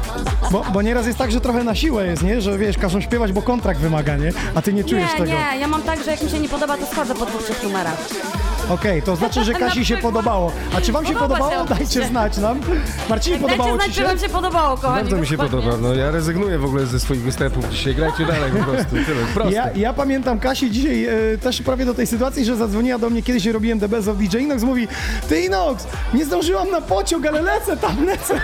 Bo, bo nieraz jest tak, że trochę na siłę jest, nie? Że wiesz, każą śpiewać, bo kontrakt wymaga, nie? A ty nie czujesz Nie, tego. nie, ja mam tak, że jak mi się nie podoba, to schodzę po dwóch, trzech numerach. Okej, to znaczy, że <laughs> Kasi się podobało. A czy wam się Podoba podobało? się, Dajcie znać nam. Marcinie, Dajcie podobało znać, ci czy się? wam się podobało, kochani. Bardzo mi się dokładnie. podoba. No ja rezygnuję w ogóle ze swoich występów dzisiaj. Grajcie dalej po prostu. Tyle. Proste. Ja, ja pamiętam Kasi dzisiaj e, też prawie do tej sytuacji, że zadzwoniła do mnie kiedyś, robiłem The Best of DJ Inox, mówi ty Inox, nie zdążyłam na pociąg, ale lecę tam, <laughs> lecę.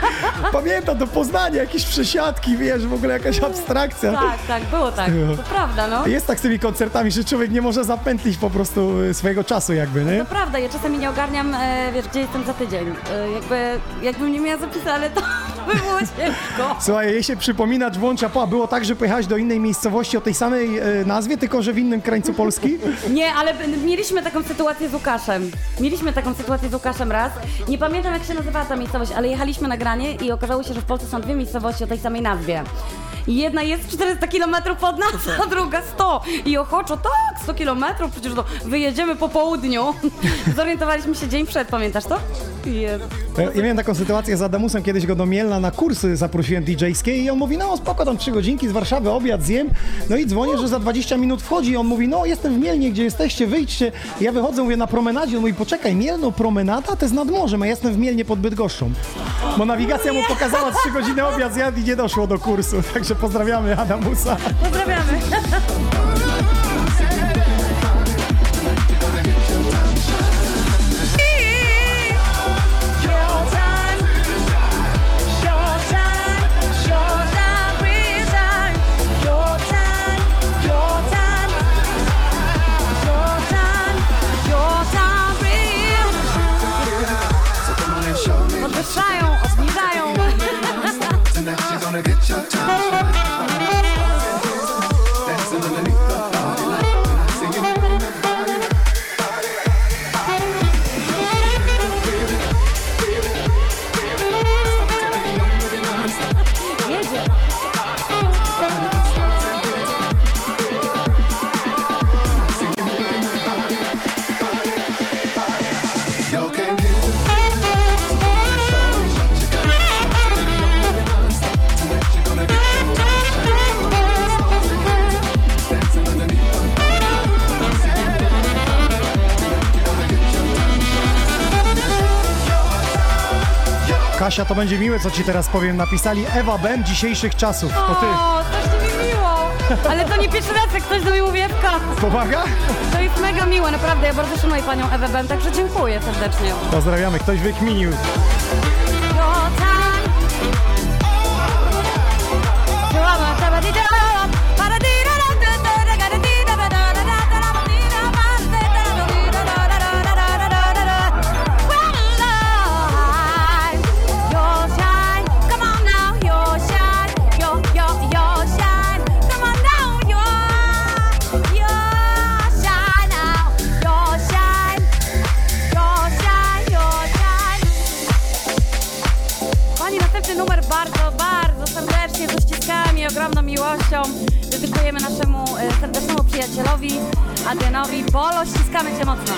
Pamiętam do Poznania, jakieś przesiadki, wiesz, w ogóle jakaś abstrakcja. Tak, tak, było tak. To prawda, no. Jest tak z tymi koncertami, że człowiek nie może zapętlić po prostu e, swojego czasu jakby, nie? To prawda, ja czasami nie ogarniam, e, wiesz, gdzie jestem za tydzień. E, jakby, jakbym nie miała zapisy, ale to <laughs> by było ciężko. Słuchaj, jej się przypomina, włącza, po, a było tak, że pojechałeś do innej miejscowości o tej samej e, nazwie, tylko że w innym krańcu Polski? <laughs> Nie, ale mieliśmy taką sytuację z Łukaszem. Mieliśmy taką sytuację z Łukaszem raz. Nie pamiętam jak się nazywała ta miejscowość, ale jechaliśmy na granie i okazało się, że w Polsce są dwie miejscowości o tej samej nazwie. Jedna jest 400 km od nas, a druga 100. I ochoczo, tak, 100 km, przecież to wyjedziemy po południu. <laughs> Zorientowaliśmy się dzień przed, pamiętasz to? Jezu. Ja, ja miałem taką sytuację z Adamusem, kiedyś go do Mielna na kursy zaprosiłem DJ-skie i on mówi, no spoko, tam trzy godzinki z Warszawy, obiad zjem, no i dzwonię, że za 20 minut wchodzi i on mówi, no jestem w Mielnie, gdzie jesteście, wyjdźcie. I ja wychodzę, mówię, na promenadzie, on mówi, poczekaj, Mielno, promenada, to jest nad morzem, a ja jestem w Mielnie pod Bydgoszczą. Bo nawigacja mu pokazała trzy godziny obiad zjadł i nie doszło do kursu, <laughs> także pozdrawiamy Adamusa. Pozdrawiamy. <laughs> Jedzie. Kasia, to będzie miłe, co ci teraz powiem. Napisali Ewa Ben dzisiejszych czasów. To ty. O, strasznie mi miło. Ale to nie pierwszy raz, jak ktoś do mnie mówi Ewka. Pomaga? To jest mega miłe, naprawdę. Ja bardzo szanuję panią Ewę Ben, także dziękuję serdecznie. Pozdrawiamy, ktoś wykminił. Bolo, ściskamy cię mocno.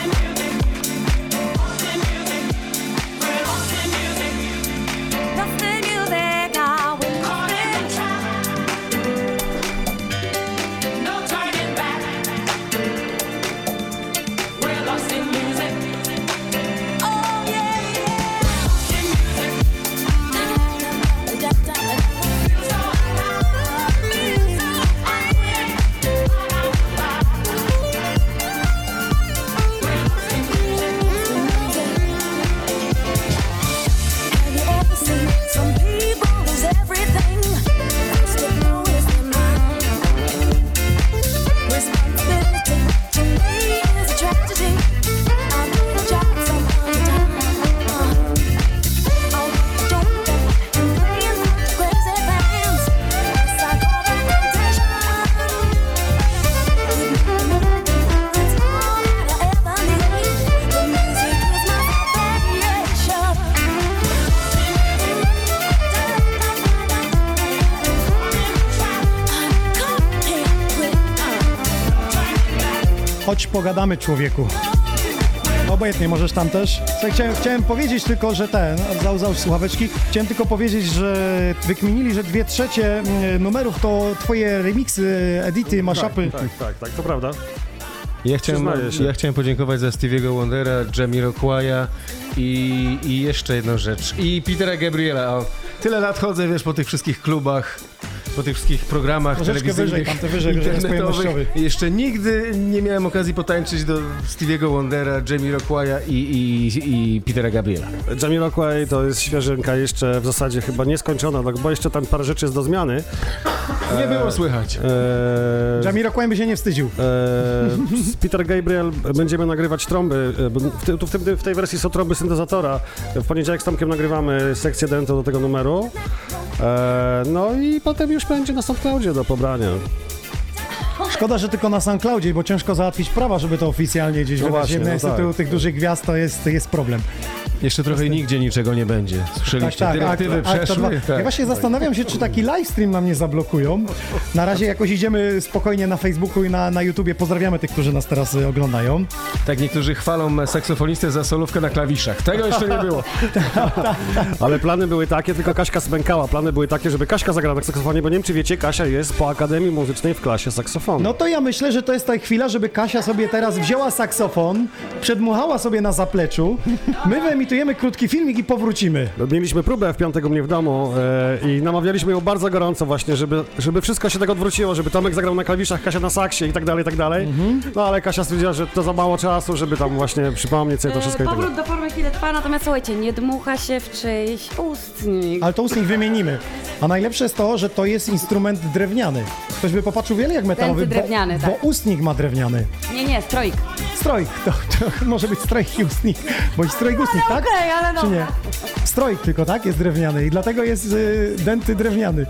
Pogadamy, człowieku. Obojętnie, możesz tam też. Chciałem, chciałem powiedzieć tylko, że ten, zał, załóż słuchaweczki, chciałem tylko powiedzieć, że wykminili, że dwie trzecie mm, numerów to twoje remixy, edity, mashupy. Tak, tak, tak, to prawda. Ja chciałem, ja chciałem podziękować za Stevie'ego Wondera, Jamiroquaia i, i jeszcze jedną rzecz. I Petera Gabriela. O, tyle lat chodzę, wiesz, po tych wszystkich klubach, po tych wszystkich programach Troszeczkę telewizyjnych, wyżej, tam te wyżej, wyżej internetowych. Jeszcze nigdy nie miałem okazji potańczyć do Stevie'ego Wondera, Jamiroquaia i, i, i Petera Gabriela. Jamiroquai to jest świeżynka jeszcze w zasadzie chyba nieskończona, tak, bo jeszcze tam parę rzeczy jest do zmiany. Nie było słychać. Eee, Jamiroquai by się nie wstydził. Z Peter Gabriel będziemy nagrywać trąby. e, W, ty, tu w, tym, w tej wersji są trąby syntezatora. W poniedziałek z Tomkiem nagrywamy sekcję dento do tego numeru. Eee, no i potem już będzie na SoundCloudzie do pobrania. Szkoda, że tylko na SoundCloudzie, bo ciężko załatwić prawa, żeby to oficjalnie gdzieś No wydać. właśnie, no z tytułu tak. tych dużych gwiazd to jest, jest problem. Jeszcze trochę i nigdzie niczego nie będzie. Słyszeliście, dyrektywy a- a to przeszły. tak. Ja właśnie zastanawiam się, czy taki livestream nam nie zablokują. Na razie jakoś idziemy spokojnie na Facebooku i na, na YouTubie. Pozdrawiamy tych, którzy nas teraz y, oglądają. Tak niektórzy chwalą saksofonistę za solówkę na klawiszach. Tego jeszcze nie było. <laughs> Ale plany były takie, tylko Kaśka spękała. Plany były takie, żeby Kaśka zagrała na saksofonie, bo nie wiem, czy wiecie, Kasia jest po Akademii Muzycznej w klasie saksofonu. No to ja myślę, że to jest ta chwila, żeby Kasia sobie teraz wzięła saksofon, przedmuchała sobie na zapleczu. My wyemitujemy krótki filmik i powrócimy. Mieliśmy próbę w piątek u mnie w domu e, i namawialiśmy ją bardzo gorąco właśnie, żeby, żeby wszystko się tak odwróciło, żeby Tomek zagrał na klawiszach, Kasia na saksie i tak dalej, i tak dalej. No ale Kasia stwierdziła, że to za mało czasu, żeby tam właśnie przypomnieć sobie to wszystko i tak dalej. E, Powrót do formy chwilę trwa, natomiast słuchajcie, nie dmucha się w czyjś ustnik. Ale to ustnik wymienimy. A najlepsze jest to, że to jest instrument drewniany. Ktoś by popatrzył wiele jak metalowy, bo, tak. bo ustnik ma drewniany. Nie, nie, stroik. Strojk, to, to <laughs> może być strojk i ustnik, bądź strojk ustnik, tak? Okej, ale Czy nie? dobra. Strojk tylko, tak? Jest drewniany i dlatego jest y, denty drewniany.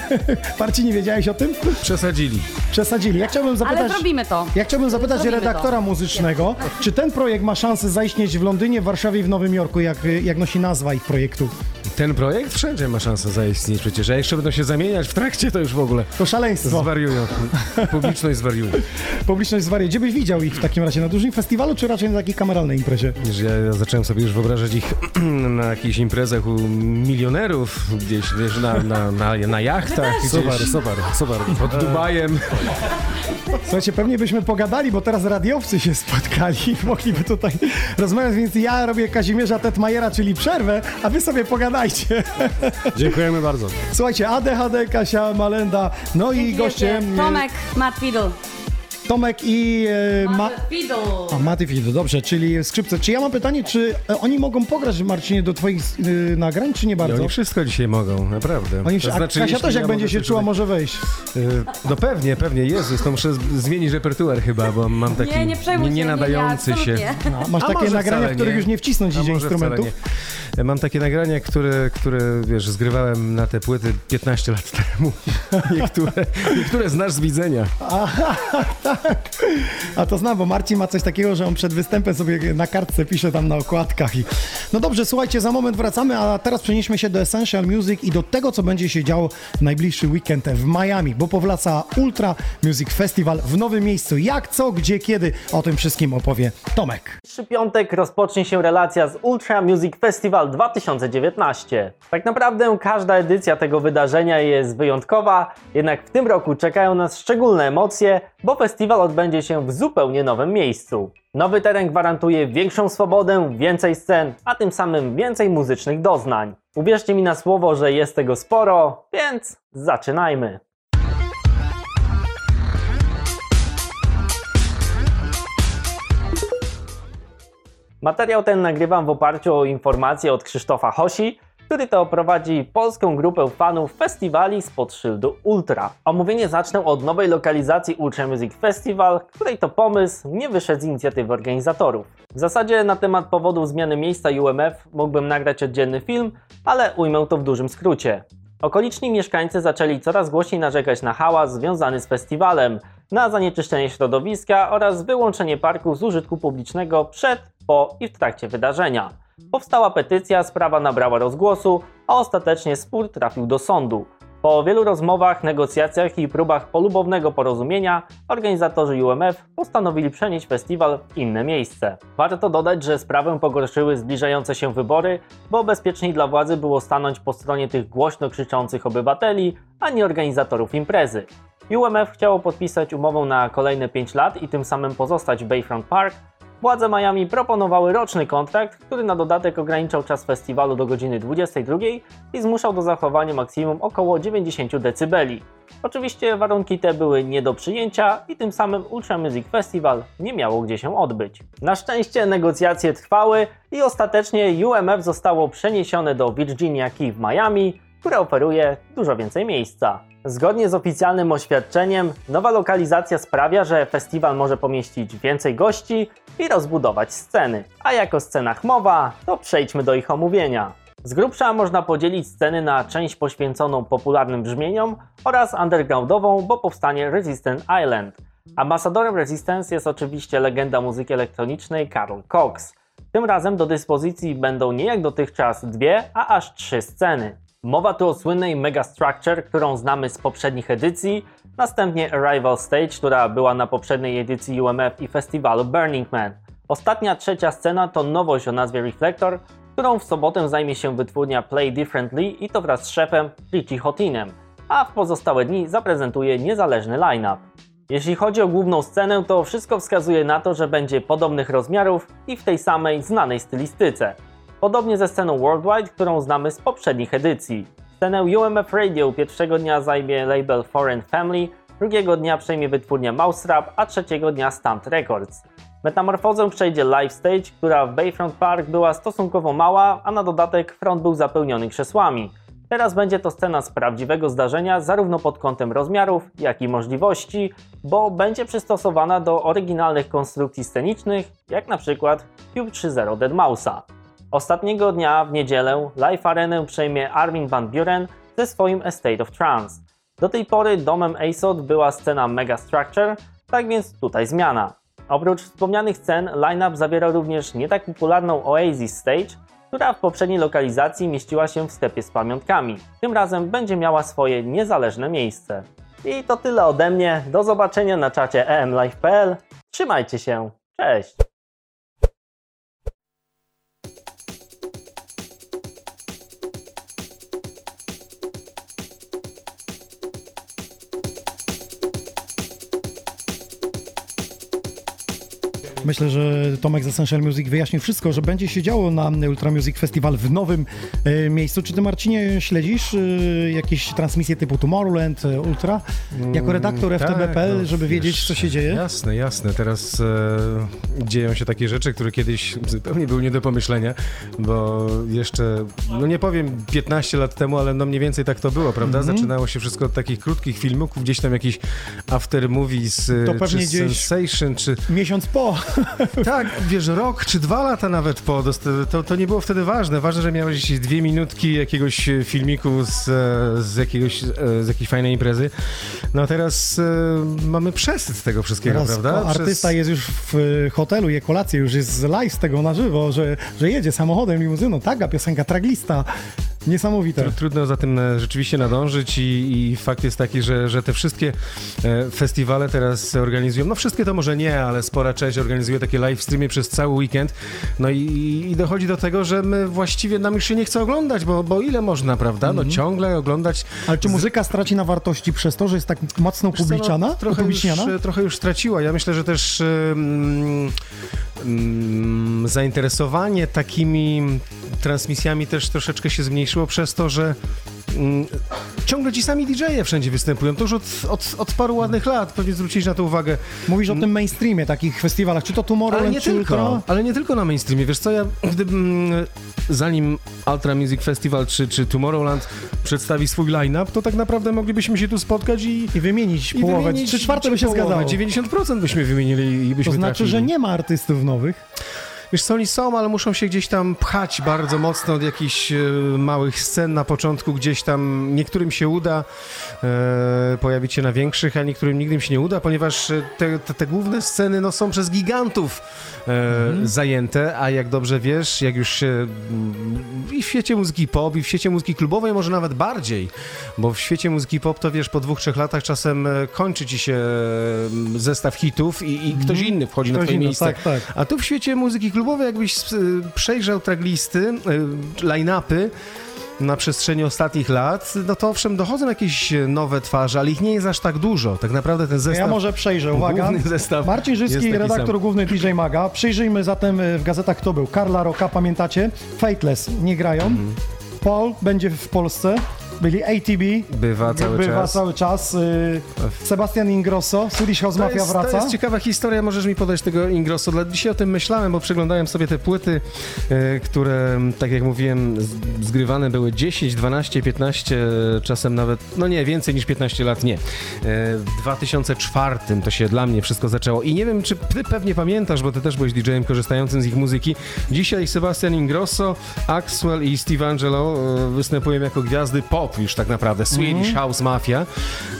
<laughs> Marcin, nie wiedziałeś o tym? Przesadzili. Przesadzili. Ja chciałbym zapytać... Ale zrobimy to. Ja chciałbym zapytać Zrobimy redaktora to. muzycznego, czy ten projekt ma szansę zaistnieć w Londynie, w Warszawie i w Nowym Jorku, jak, jak nosi nazwa ich projektu? Ten projekt wszędzie ma szansę zaistnieć przecież, a jeszcze będą się zamieniać w trakcie, to już w ogóle To szaleństwo. zwariują. <laughs> Publiczność zwariuje. Publiczność zwariuje. Gdzie byś widział ich w takim razie? Na dużym festiwalu, czy raczej na takiej kameralnej imprezie? Ja, ja zacząłem sobie już wyobrażać ich <clears throat> na jakichś imprezach u milionerów, gdzieś wiesz, na, na, na, na jachtach, Super, super, super. pod Dubajem. Słuchajcie, pewnie byśmy pogadali, bo teraz radiowcy się spotkali i mogliby tutaj rozmawiać, więc ja robię Kazimierza Tetmajera, czyli przerwę, a wy sobie pogadajcie. Dziękujemy bardzo. Słuchajcie, ADHD, Kasia Malenda, no i goście e, Tomek, Matt Fiddle. Tomek i e, Ma... Fiddle. A, Maty Fido, dobrze, czyli skrzypce. Czy ja mam pytanie, czy e, oni mogą pograć, Marcinie, do twoich e, nagrań, czy nie I bardzo? oni wszystko dzisiaj mogą, naprawdę. Oni, To a Kasia jeśli też jak ja będzie się czuła, może wejść. Y, No pewnie, pewnie, Jezus, to muszę zmienić repertuar chyba, bo mam taki Nie, nie przejmuj się, nie nadający nie, się. <laughs> No, masz A takie nagrania, w których już nie wcisnąć wcale instrumentów. nie. Ja Mam takie nagrania, które, które, wiesz, zgrywałem na te płyty 15 lat <laughs> temu. Niektóre, niektóre znasz z widzenia. A to znam, bo Marcin ma coś takiego, że on przed występem sobie na kartce pisze tam na okładkach. I... No dobrze, słuchajcie, za moment wracamy, a teraz przenieśmy się do Essential Music i do tego, co będzie się działo w najbliższy weekend w Miami, bo powraca Ultra Music Festival w nowym miejscu. Jak, co, gdzie, kiedy, o tym wszystkim opowie Tomek. Najbliższy piątek rozpocznie się relacja z Ultra Music Festival 2019. Tak naprawdę każda edycja tego wydarzenia jest wyjątkowa, jednak w tym roku czekają nas szczególne emocje, bo festiwal odbędzie się w zupełnie nowym miejscu. Nowy teren gwarantuje większą swobodę, więcej scen, a tym samym więcej muzycznych doznań. Uwierzcie mi na słowo, że jest tego sporo, więc zaczynajmy. Materiał ten nagrywam w oparciu o informacje od Krzysztofa Hosi, który to prowadzi polską grupę fanów festiwali spod szyldu Ultra. Omówienie zacznę od nowej lokalizacji Ultra Music Festival, której to pomysł nie wyszedł z inicjatywy organizatorów. W zasadzie na temat powodów zmiany miejsca UMF mógłbym nagrać oddzielny film, ale ujmę to w dużym skrócie. Okoliczni mieszkańcy zaczęli coraz głośniej narzekać na hałas związany z festiwalem, na zanieczyszczenie środowiska oraz wyłączenie parku z użytku publicznego przed, po i w trakcie wydarzenia. Powstała petycja, sprawa nabrała rozgłosu, a ostatecznie spór trafił do sądu. Po wielu rozmowach, negocjacjach i próbach polubownego porozumienia, organizatorzy UMF postanowili przenieść festiwal w inne miejsce. Warto dodać, że sprawę pogorszyły zbliżające się wybory, bo bezpieczniej dla władzy było stanąć po stronie tych głośno krzyczących obywateli, a nie organizatorów imprezy. UMF chciało podpisać umowę na kolejne 5 lat i tym samym pozostać w Bayfront Park, władze Miami proponowały roczny kontrakt, który na dodatek ograniczał czas festiwalu do godziny 22 i zmuszał do zachowania maksimum około 90 dB. Oczywiście warunki te były nie do przyjęcia i tym samym Ultra Music Festival nie miało gdzie się odbyć. Na szczęście negocjacje trwały i ostatecznie UMF zostało przeniesione do Virginia Key w Miami, które oferuje dużo więcej miejsca. Zgodnie z oficjalnym oświadczeniem, nowa lokalizacja sprawia, że festiwal może pomieścić więcej gości i rozbudować sceny. A jak o scenach mowa, to przejdźmy do ich omówienia. Z grubsza można podzielić sceny na część poświęconą popularnym brzmieniom oraz undergroundową, bo powstanie Resistance Island. Ambasadorem Resistance jest oczywiście legenda muzyki elektronicznej Carl Cox. Tym razem do dyspozycji będą nie jak dotychczas dwie, a aż trzy sceny. Mowa tu o słynnej Megastructure, którą znamy z poprzednich edycji, następnie Arrival Stage, która była na poprzedniej edycji UMF i festiwalu Burning Man. Ostatnia trzecia scena to nowość o nazwie Reflector, którą w sobotę zajmie się wytwórnia Play Differently i to wraz z szefem Richie Hotinem, a w pozostałe dni zaprezentuje niezależny line-up. Jeśli chodzi o główną scenę, to wszystko wskazuje na to, że będzie podobnych rozmiarów i w tej samej znanej stylistyce. Podobnie ze sceną Worldwide, którą znamy z poprzednich edycji. Scenę UMF Radio pierwszego dnia zajmie label Foreign Family, drugiego dnia przejmie wytwórnia Mousetrap, a trzeciego dnia Stunt Records. Metamorfozę przejdzie Live Stage, która w Bayfront Park była stosunkowo mała, a na dodatek front był zapełniony krzesłami. Teraz będzie to scena z prawdziwego zdarzenia, zarówno pod kątem rozmiarów, jak i możliwości, bo będzie przystosowana do oryginalnych konstrukcji scenicznych, jak na przykład Cube 3.0 Deadmausa. Ostatniego dnia, w niedzielę, Live Arenę przejmie Armin van Buren ze swoim Estate of Trance. Do tej pory domem ASOT była scena Megastructure, tak więc tutaj zmiana. Oprócz wspomnianych scen, line-up zawiera również nie tak popularną Oasis Stage, która w poprzedniej lokalizacji mieściła się w stepie z pamiątkami. Tym razem będzie miała swoje niezależne miejsce. I to tyle ode mnie. Do zobaczenia na czacie emlive.pl. Trzymajcie się. Cześć! Myślę, że Tomek z Essential Music wyjaśnił wszystko, że będzie się działo na Ultra Music Festival w nowym e, miejscu. Czy ty, Marcinie, śledzisz e, jakieś transmisje typu Tomorrowland, e, Ultra? Jako redaktor Mm, FTB.pl, no, żeby wiedzieć, co się dzieje? Jasne, jasne. Teraz e, dzieją się takie rzeczy, które kiedyś zupełnie były nie do pomyślenia, bo jeszcze, no nie powiem 15 lat temu, ale no mniej więcej tak to było, prawda? Mhm. Zaczynało się wszystko od takich krótkich filmików, gdzieś tam jakiś after movies, To pewnie czy gdzieś- sensation, czy... Miesiąc po. <laughs> Tak, wiesz, rok czy dwa lata nawet po, to, to nie było wtedy ważne. Ważne, że miałeś dwie minutki jakiegoś e, filmiku z, e, z, jakiegoś, e, z jakiejś fajnej imprezy. No a teraz mamy przesyt tego wszystkiego, Teraz prawda? o, artysta jest już w hotelu, je kolację, już jest live z tego na żywo, że, że jedzie samochodem, limuzyną. Tak, a piosenka traglista. Niesamowite. Tru- Trudno za tym e, rzeczywiście nadążyć i, i fakt jest taki, że, że te wszystkie e, festiwale teraz organizują, no wszystkie to może nie, ale spora część organizuje takie live streamy przez cały weekend, no i, i dochodzi do tego, że my właściwie nam już się nie chce oglądać, bo, bo ile można, prawda? No Mhm. ciągle oglądać Ale czy muzyka straci na wartości przez to, że jest tak mocno upubliczniana? No, trochę, już, e, trochę już straciła. Ja myślę, że też mm, zainteresowanie takimi transmisjami też troszeczkę się zmniejszyło przez to, że mm, ciągle ci sami DJ-e wszędzie występują. To już od, od, od paru ładnych lat. Pewnie zwróciliście na to uwagę. Mówisz o tym mainstreamie, takich festiwalach, czy to Ale Tomorrowland, nie czy tylko, Ultra? ale nie tylko na mainstreamie. Wiesz co, ja gdybym zanim Ultra Music Festival czy, czy Tomorrowland przedstawi swój line-up, to tak naprawdę moglibyśmy się tu spotkać i I wymienić i połowę, wymienić trzy czwarte by się połowę. zgadzało. 90% byśmy wymienili i byśmy To znaczy, trafili. że nie ma artystów nowych. Wiesz co, oni są, ale muszą się gdzieś tam pchać bardzo mocno od jakichś e, małych scen na początku, gdzieś tam niektórym się uda e, pojawić się na większych, a niektórym nigdy się nie uda, ponieważ e, te, te, te główne sceny no, są przez gigantów e, zajęte, a jak dobrze wiesz, jak już się mm, i w świecie muzyki pop, i w świecie muzyki klubowej może nawet bardziej, bo w świecie muzyki pop to wiesz, po dwóch, trzech latach czasem e, kończy ci się zestaw hitów i, i ktoś inny wchodzi na Ktoś twoje inny, miejsce. tak, tak. A tu w świecie muzyki klubowej, jakbyś y, przejrzał traglisty, y, line-upy, na przestrzeni ostatnich lat, no to owszem, dochodzą jakieś nowe twarze, ale ich nie jest aż tak dużo. Tak naprawdę ten zestaw... Ja może przejrzę, uwaga. Główny zestaw Marcin Żyski, redaktor sam. główny DJ Maga. Przyjrzyjmy zatem e, w gazetach kto był. Karla Roka, pamiętacie? Fateless, nie grają. Mhm. Paul będzie w Polsce. Byli ATB. Bywa cały bywa czas. cały czas. y, Sebastian Ingrosso, Swedish House To Mafia jest, wraca. to jest ciekawa historia, możesz mi podać tego Ingrosso. Dla- Dzisiaj o tym myślałem, bo przeglądałem sobie te płyty, e, które, tak jak mówiłem, z- zgrywane były 10, 12, 15, czasem nawet, no nie, więcej niż 15 lat, nie. E, W 2004 to się dla mnie wszystko zaczęło i nie wiem, czy ty pewnie pamiętasz, bo ty też byłeś DJ-em korzystającym z ich muzyki. Dzisiaj Sebastian Ingrosso, Axwell i Steve Angelo występują jako gwiazdy pop już tak naprawdę, Swedish House Mafia.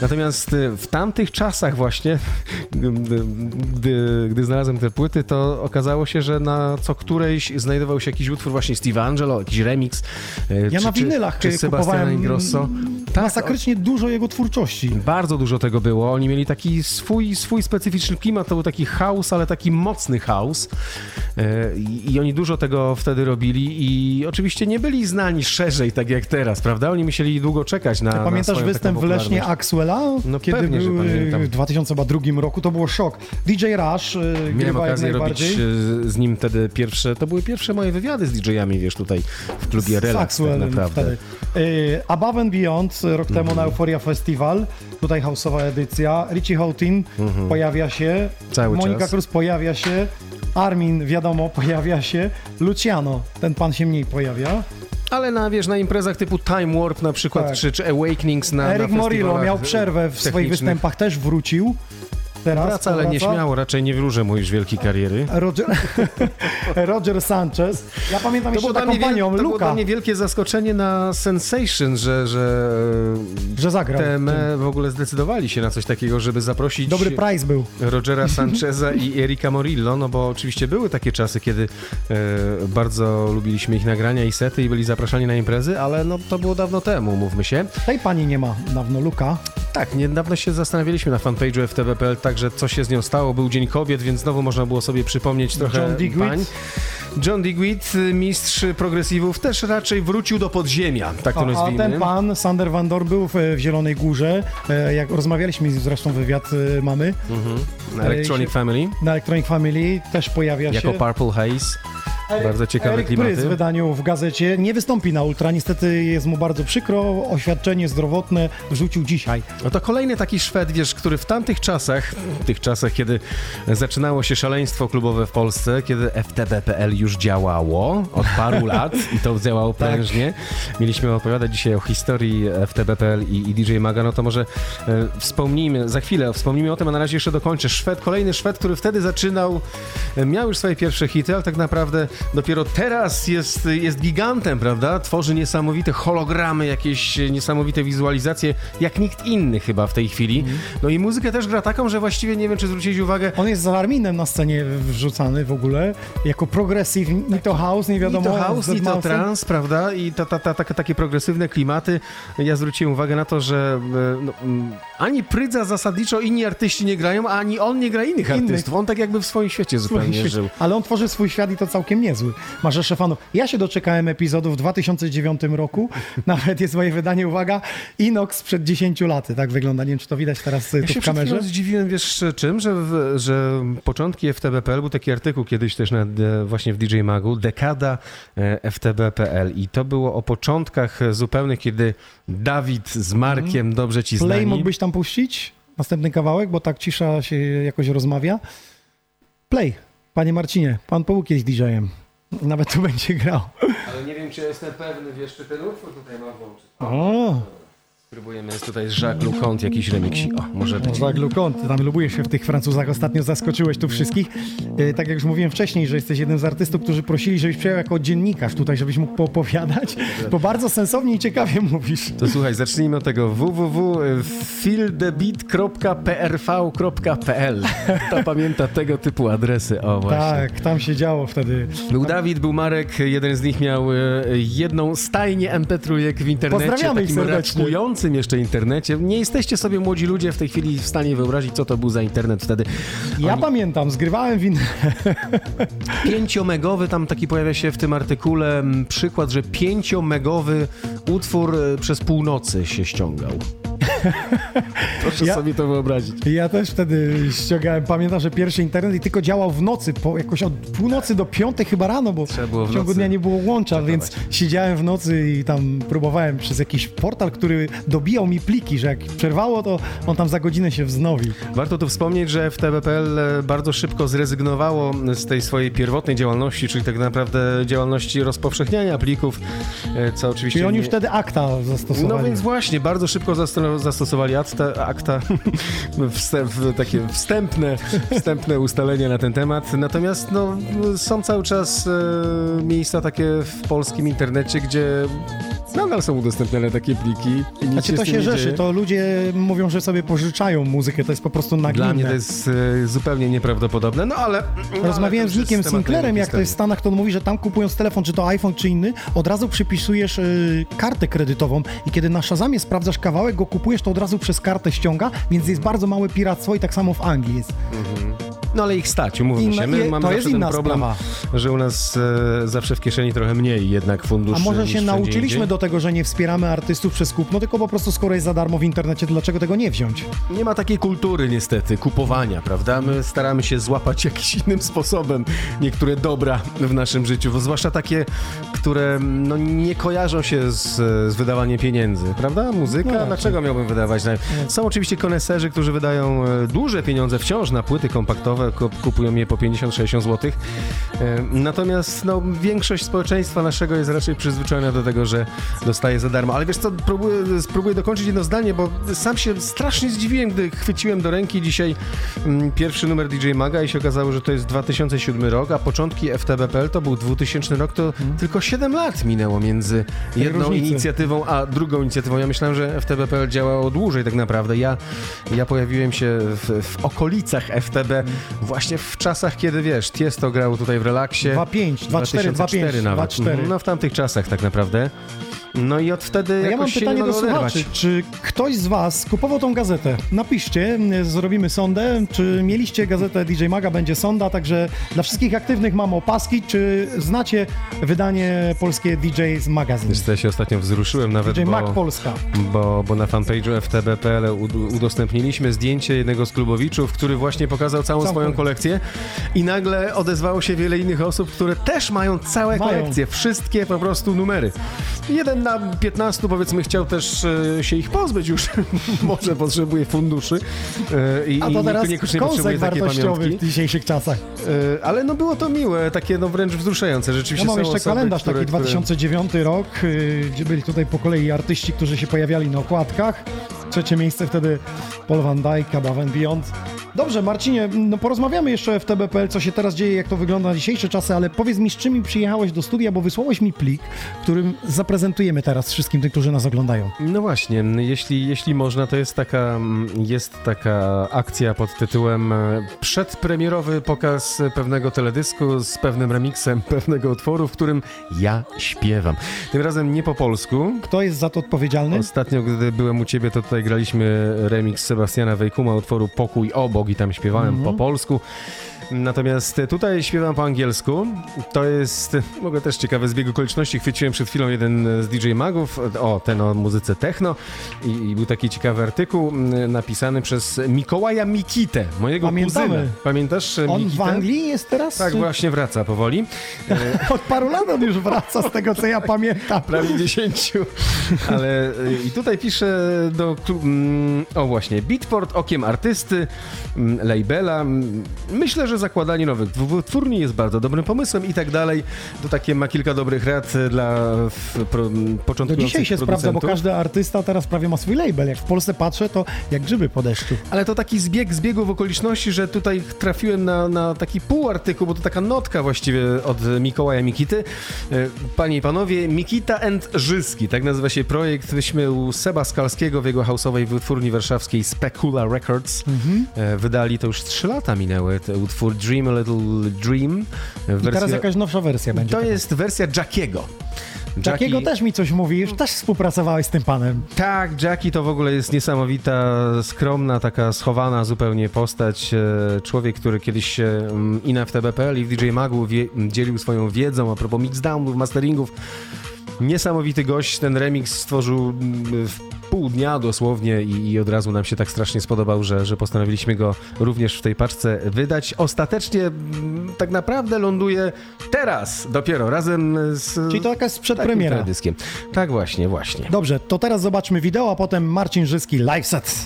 Natomiast e, w tamtych czasach właśnie, gdy, gdy, znalazłem te płyty, to okazało się, że na co którejś znajdował się jakiś utwór właśnie Steve Angelo, jakiś remix. e, Ja czy, na czy- winylach czy y, Sebastiana Ingrosso. Tak, masakrycznie dużo jego twórczości. bardzo dużo tego było. Oni mieli taki swój, swój specyficzny klimat. To był taki house, ale taki mocny house. E, I, oni dużo tego wtedy robili i oczywiście nie byli znani szerzej, tak jak teraz, prawda? Oni musieli długo czekać na. na Pamiętasz swoją występ w Lesznie. Axwella? No kiedy pewnie, był y, w 2002 roku, to było szok. DJ Rush y, Miałem grywa okazję robić najbardziej. e, z nim wtedy pierwsze, to były pierwsze moje wywiady z DJ-ami, wiesz, tutaj w klubie Relax tak Axwellem naprawdę. wtedy. Y, Above and Beyond, rok temu Mhm. na Euphoria Festival, tutaj houseowa edycja. Richie Houghton pojawia się. Cały Monika czas. Cruz pojawia się, Armin, wiadomo, <laughs> pojawia się, Luciano, ten pan się mniej pojawia. Ale na, wiesz, na imprezach typu Time Warp na przykład, Tak. czy, czy Awakenings na Erik na Morillo miał przerwę w swoich występach, też wrócił. Teraz Wraca, ale nieśmiało, raczej nie wróżę mu już wielkiej kariery. Roger, <laughs> Roger Sanchez. Ja pamiętam jeszcze dla taką panią, to było dla Luka, mnie wielkie zaskoczenie na Sensation, że, że że zagrał. TME w ogóle zdecydowali się na coś takiego, żeby zaprosić Dobry price był. Rogera <laughs> Sancheza i Erika Morillo, no bo oczywiście były takie czasy, kiedy e, bardzo lubiliśmy ich nagrania i sety i byli zapraszani na imprezy, ale no to było dawno temu, mówmy się. Tej pani nie ma dawno, Luka. Tak, niedawno się zastanawialiśmy na fanpage'u FTB.pl, także co się z nią stało. Był Dzień Kobiet, więc znowu można było sobie przypomnieć trochę John Digweed. pań. John Digweed, y, mistrz progresywów, też raczej wrócił do podziemia, tak to A, a nazwijmy. ten pan, Sander Van Dor, był w, w Zielonej Górze. E, Jak rozmawialiśmy, zresztą wywiad e, mamy Na Electronic się- Family, na Electronic Family, też pojawia jako się. Purple Haze. Bardzo ciekawe Erik klimaty. Brys w wydaniu w gazecie nie wystąpi na Ultra, niestety jest mu bardzo przykro. Oświadczenie zdrowotne wrzucił dzisiaj. No to kolejny taki Szwed, wiesz, który w tamtych czasach, w tych czasach, kiedy zaczynało się szaleństwo klubowe w Polsce, kiedy FTB.pl już działało od paru <laughs> lat i to działało Tak. prężnie. Mieliśmy opowiadać dzisiaj o historii FTB.pl i, i DJ Maga, no to może e, wspomnijmy, za chwilę wspomnijmy o tym, a na razie jeszcze dokończę. Szwed, kolejny Szwed, który wtedy zaczynał, e, miał już swoje pierwsze hity, ale tak naprawdę dopiero teraz jest, jest gigantem, prawda? Tworzy niesamowite hologramy, jakieś niesamowite wizualizacje, jak nikt inny chyba w tej chwili. Mhm. No i muzykę też gra taką, że właściwie nie wiem, czy zwrócić uwagę, On jest z Arminem na scenie wrzucany w ogóle, jako progressive, ni to house, nie wiadomo. Ni to house, ni to Deadmau5. trans, prawda? I ta, ta, ta, ta, takie progresywne klimaty. Ja zwróciłem uwagę na to, że e, no, ani Prydza zasadniczo inni artyści nie grają, ani on nie gra innych, Innych. artystów. On tak jakby w swoim świecie zupełnie żył. Ale on tworzy swój świat i to całkiem niezły. Ma rzeszę fanów. Ja się doczekałem epizodu w 2009 roku. <laughs> Nawet jest moje wydanie, uwaga, Inox sprzed 10 lat. Tak wygląda. Nie wiem, czy to widać teraz y, Ja tu się w kamerze. chwilą zdziwiłem, wiesz czym, że, w, że początki FTB.pl był taki artykuł kiedyś też na, e, właśnie w DJ Magu, dekada e, FTB.pl i to było o początkach e, zupełnych, kiedy Dawid z Markiem, dobrze ci Play znani, mógłbyś tam puścić? Następny kawałek, bo tak cisza się jakoś rozmawia. Play. Panie Marcinie, pan był kiedyś DJ-em. Nawet tu będzie grał. Ale nie wiem, czy jestem pewny, wiesz, czy ten utwór tutaj ma włączyć. O, Spróbujemy, jest tutaj Jacques Leconte, jakiś remixik. O, może być. Jacques Leconte, ty tam lubujesz się w tych Francuzach, ostatnio zaskoczyłeś tu wszystkich. E, Tak jak już mówiłem wcześniej, że jesteś jednym z artystów, którzy prosili, żebyś przyjechał jako dziennikarz tutaj, żebyś mógł poopowiadać, bo bardzo sensownie i ciekawie mówisz. To słuchaj, zacznijmy od tego www.feelthebeat.prv.pl To pamięta tego typu adresy, o właśnie. Tak, tam się działo wtedy. Był Dawid, był Marek, jeden z nich miał e, jedną stajnię MP3 w internecie, Pozdrawiamy ich serdecznie. Istniejącym jeszcze internecie. Nie jesteście sobie młodzi ludzie w tej chwili w stanie wyobrazić, co to był za internet wtedy. Ja Oni- pamiętam, zgrywałem win... <laughs> Pięciomegowy, tam taki pojawia się w tym artykule m, przykład, że pięciomegowy utwór e, przez północy się ściągał. <laughs> Proszę Ja- sobie to wyobrazić. Ja też wtedy ściągałem, pamiętam, że pierwszy internet i tylko działał w nocy, po, jakoś od północy do piątej chyba rano, bo Trzeba było w w ciągu dnia nie było łącza, więc siedziałem w nocy i tam próbowałem przez jakiś portal, który dobijał mi pliki, że jak przerwało, to on tam za godzinę się wznowi. Warto tu wspomnieć, że FTB.pl e, bardzo szybko zrezygnowało z tej swojej pierwotnej działalności, czyli tak naprawdę działalności rozpowszechniania plików, e, co oczywiście... Czyli oni już wtedy akta zastosowali. No więc właśnie, bardzo szybko zasto- zastosowali akta, akta <laughs> wstęp, takie wstępne, wstępne ustalenia na ten temat. Natomiast no, są cały czas e, miejsca takie w polskim internecie, gdzie nadal są udostępniane takie pliki. I nic Znaczy to się rzeszy, dzieje. to ludzie mówią, że sobie pożyczają muzykę, to jest po prostu nagminne. Dla mnie to jest e, zupełnie nieprawdopodobne, no ale... no, Rozmawiałem ale z Nickiem Sinclairem, jak to jest w. Stanach, to on mówi, że tam kupując telefon, czy to iPhone, czy inny, od razu przypisujesz y, kartę kredytową i kiedy na Shazamie sprawdzasz kawałek, go kupujesz, to od razu przez kartę ściąga, więc jest bardzo małe piractwo i tak samo w Anglii jest. No ale ich stać, umówmy Inna- się. My je- mamy to jest ten inna problem, sprawa. że u nas e, zawsze w kieszeni trochę mniej jednak funduszy A może się nauczyliśmy indziej. do tego, że nie wspieramy artystów przez kupno, tylko po prostu skoro jest za darmo w internecie, dlaczego tego nie wziąć? Nie ma takiej kultury niestety, kupowania, prawda? My staramy się złapać <laughs> jakimś innym sposobem niektóre dobra w naszym życiu, zwłaszcza takie, które no, nie kojarzą się z, z wydawaniem pieniędzy, prawda? Muzyka, No dlaczego miałbym wydawać? Są oczywiście koneserzy, którzy wydają e, duże pieniądze wciąż na płyty kompaktowe, kup- kupują je po 50-60 zł. Natomiast no, większość społeczeństwa naszego jest raczej przyzwyczajona do tego, że dostaje za darmo. Ale wiesz co, próbuję, spróbuję dokończyć jedno zdanie, bo sam się strasznie zdziwiłem, gdy chwyciłem do ręki dzisiaj mm, pierwszy numer DJ Maga i się okazało, że to jest 2007 rok, a początki FTB.pl to był 2000 rok, to tylko 7 lat minęło między jedną różnicy. inicjatywą a drugą inicjatywą. Ja myślałem, że FTB.pl działało dłużej tak naprawdę. Ja, ja pojawiłem się w, w okolicach FTB właśnie w czasach, kiedy wiesz, Tiesto grał tutaj w relaksie. 2.5, 2.4, 2004 2.5, nawet. 2.4. Mhm, No w tamtych czasach tak naprawdę. No i od wtedy A ja mam jakoś się pytanie nie do słuchaczy. oderwać. Czy ktoś z Was kupował tą gazetę? Napiszcie, zrobimy sondę. Czy mieliście gazetę DJ Maga, będzie sonda, także dla wszystkich aktywnych mam opaski. Czy znacie wydanie polskie DJ's Magazine? Wiesz co, ja się ostatnio wzruszyłem nawet, DJ bo, Mag Polska. bo, bo na fanpage'u FTB.pl ud- udostępniliśmy zdjęcie jednego z klubowiczów, który właśnie pokazał całą Całą swoją kolekcję. kolekcję i nagle odezwało się wiele innych osób, które też mają całe Mają. kolekcje, wszystkie po prostu numery. Jeden na 15 powiedzmy chciał też e, się ich pozbyć już, <laughs> może potrzebuje funduszy e, i, A to teraz niekoniecznie potrzebuje wartościowy pamiątki. w dzisiejszych czasach. E, Ale no było to miłe, takie no wręcz wzruszające. Ja Rzeczywiście mam są jeszcze osoby, kalendarz które, taki które... 2009 rok, gdzie byli tutaj po kolei artyści, którzy się pojawiali na okładkach. Trzecie miejsce wtedy Paul Van Dyke, Above and Beyond. Dobrze, Marcinie, no porozmawiamy jeszcze o FTB.pl, co się teraz dzieje, jak to wygląda na dzisiejsze czasy, ale powiedz mi, z czym przyjechałeś do studia, bo wysłałeś mi plik, którym zaprezentujemy teraz wszystkim tym, którzy nas oglądają. No właśnie, jeśli, jeśli można, to jest taka, jest taka akcja pod tytułem e, przedpremierowy pokaz pewnego teledysku z pewnym remixem <laughs> pewnego utworu, w którym ja śpiewam. Tym razem nie po polsku. Kto jest za to odpowiedzialny? Ostatnio, gdy byłem u ciebie, to tutaj graliśmy remix Sebastiana Wejkuma utworu Pokój obok i tam śpiewałem po polsku. Natomiast tutaj śpiewam po angielsku. To jest, mogę też ciekawe zbieg okoliczności. Chwyciłem przed chwilą jeden z DJ Magów, o, ten o muzyce techno i, i był taki ciekawy artykuł napisany przez Mikołaja Mikitę, mojego Pamiętamy. kuzyna. Pamiętasz e, On w? Anglii jest teraz? Tak, czy- właśnie wraca powoli. <laughs> Od paru lat on już wraca, z tego co ja pamiętam. prawie 10. Ale y, i tutaj piszę do. O właśnie, Beatport okiem artysty, labela. Myślę, że zakładanie nowych twórni jest bardzo dobrym pomysłem i tak dalej. To takie ma kilka dobrych rad y, dla pro, m, Do początkujących dzisiaj się sprawdza, bo każdy artysta teraz prawie ma swój label. Jak w Polsce patrzę, to jak grzyby po deszczu. Ale to taki zbieg zbiegów okoliczności, że tutaj trafiłem na, na taki półartykuł, bo to taka notka właściwie od Mikołaja Mikity. E, Panie i panowie, Mikita and Żyski, tak nazywa się projekt. Myśmy u Seba Skalskiego w jego houseowej wytwórni warszawskiej Specula Records e, wydali, to już trzy lata minęły, ten utwór Dream a Little Dream. I teraz jakaś nowsza wersja będzie. To jest wersja Jackiego. Takiego też mi coś mówisz, też współpracowałeś z tym panem. Tak, Jackie to w ogóle jest niesamowita, skromna, taka schowana zupełnie postać. E, Człowiek, który kiedyś mm, i na FTB.pl i w DJ Magu dzielił swoją wiedzą a propos mixdownów, masteringów. Niesamowity gość, ten remix stworzył mm, w pół dnia dosłownie i, i od razu nam się tak strasznie spodobał, że, że postanowiliśmy go również w tej paczce wydać. Ostatecznie mm, tak naprawdę ląduje teraz dopiero razem z Czyli to takim przedpremiera. Tak właśnie, właśnie. Dobrze, to teraz zobaczmy wideo, a potem Marcin Żyski live set.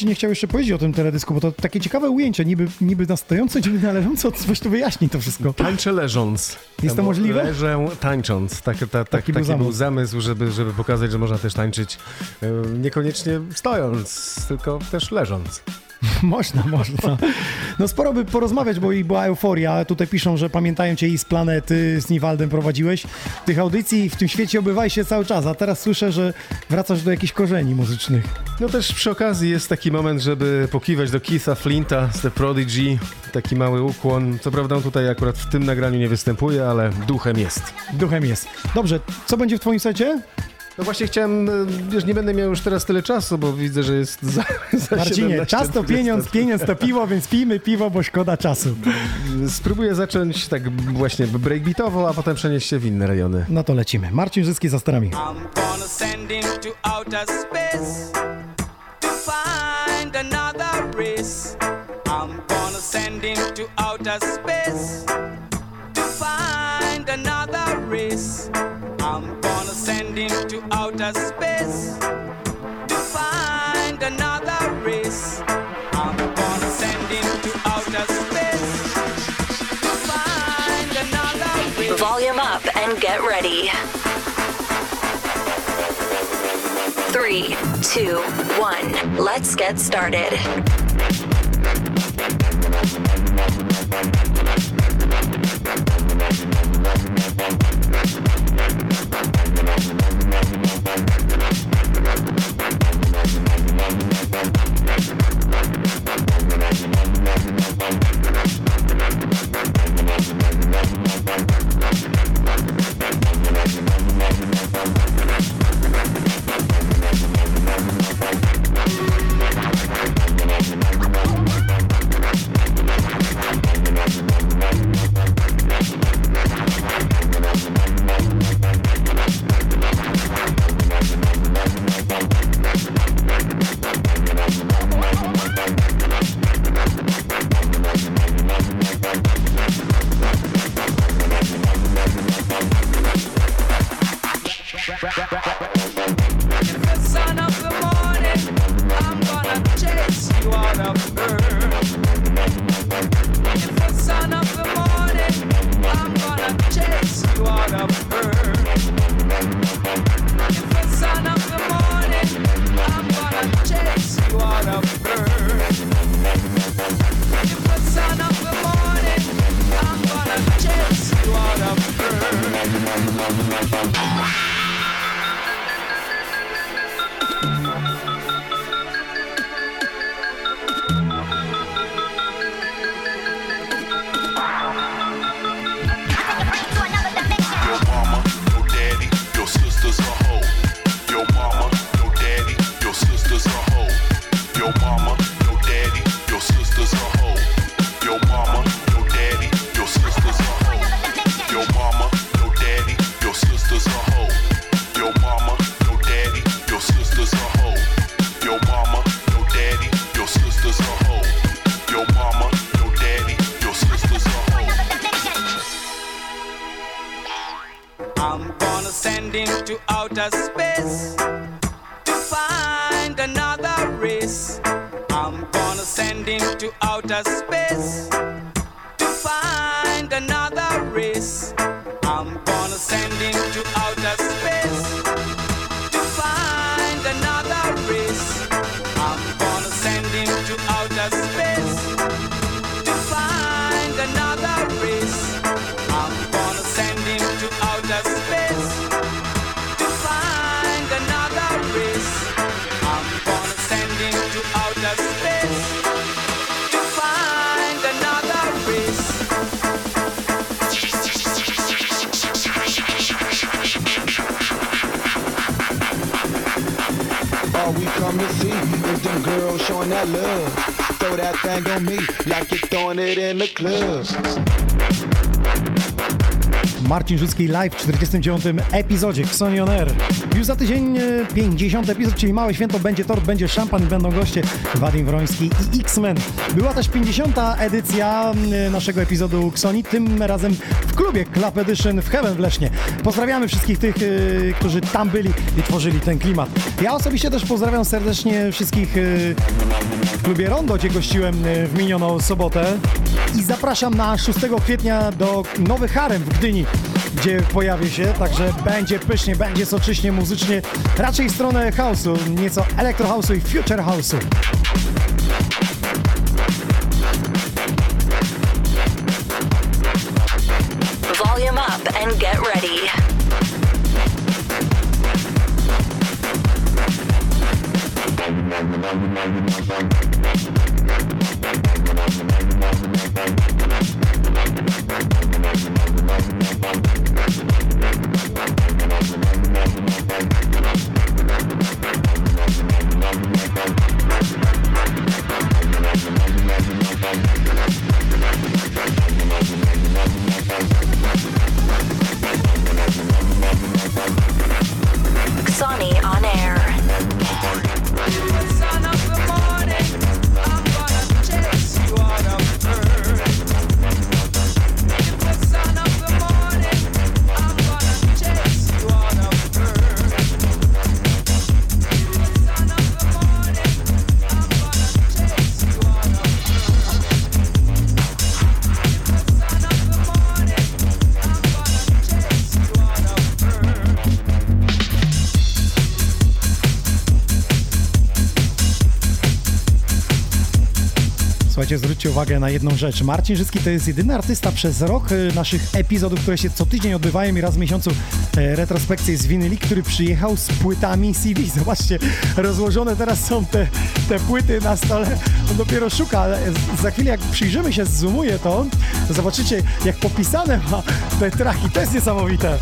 Marcinie, chciał jeszcze powiedzieć o tym teledysku, bo to takie ciekawe ujęcie, niby, niby na stojąco, niby na leżąco, coś tu wyjaśni to wszystko. Tańczę leżąc. Jest to możliwe? Leżę tańcząc. Tak, ta, taki, taki, był był, zamysł. zamysł, żeby, żeby pokazać, że można też tańczyć niekoniecznie stojąc, tylko też leżąc. <laughs> Można, można. No sporo by porozmawiać, bo i była euforia. Tutaj piszą, że pamiętają cię i z planety, z Niwaldem prowadziłeś. Tych audycji w tym świecie obywaj się cały czas, a teraz słyszę, że wracasz do jakichś korzeni muzycznych. No też przy okazji jest taki moment, żeby pokiwać do Keitha Flinta z The Prodigy. Taki mały ukłon. Co prawda on tutaj akurat w tym nagraniu nie występuje, ale duchem jest. Duchem jest. Dobrze, co będzie w twoim secie? No właśnie chciałem, e, wiesz, nie będę miał już teraz tyle czasu, bo widzę, że jest za, za Marcinie, 17, czas to 20. pieniądz, pieniądz to piwo, więc pijmy piwo, bo szkoda czasu. Spróbuję zacząć tak właśnie breakbeatowo, a potem przenieść się w inne rejony. No to lecimy. Marcin Żyski za sterami. I'm gonna send him to outer space find another race. I'm gonna send him to outer space to find another race. I'm gonna send him to outer space to find another race. I'm gonna send him to outer space to find another race. Volume up and get ready. Three, two, one. Let's get started. Rzucki live w 49. epizodzie Xoni On Air. Już za tydzień e, 50 epizod, czyli małe święto, będzie tort, będzie szampan i będą goście Wadim Wroński i X-Men. Była też 50. edycja m, naszego epizodu Xoni, tym razem w klubie Club Edition w Heaven w Lesznie. Pozdrawiamy wszystkich tych, e, którzy tam byli i tworzyli ten klimat. Ja osobiście też pozdrawiam serdecznie wszystkich e, w klubie Rondo, gdzie gościłem e, w minioną sobotę i zapraszam na 6 kwietnia do Nowy Harem w Gdyni, gdzie pojawię się, także będzie pysznie, będzie soczyśnie, muzycznie, raczej w stronę house'u, nieco elektro house'u i future house'u. Zwróćcie uwagę na jedną rzecz. Marcin Życki to jest jedyny artysta przez rok y, naszych epizodów, które się co tydzień odbywają i raz w miesiącu e, retrospekcje z winyli, który przyjechał z płytami CD. <laughs> Zobaczcie, rozłożone teraz są te, te płyty na stole. On dopiero szuka, ale za chwilę jak przyjrzymy się, zoomuje to, to zobaczycie jak popisane ma te traki. To jest niesamowite.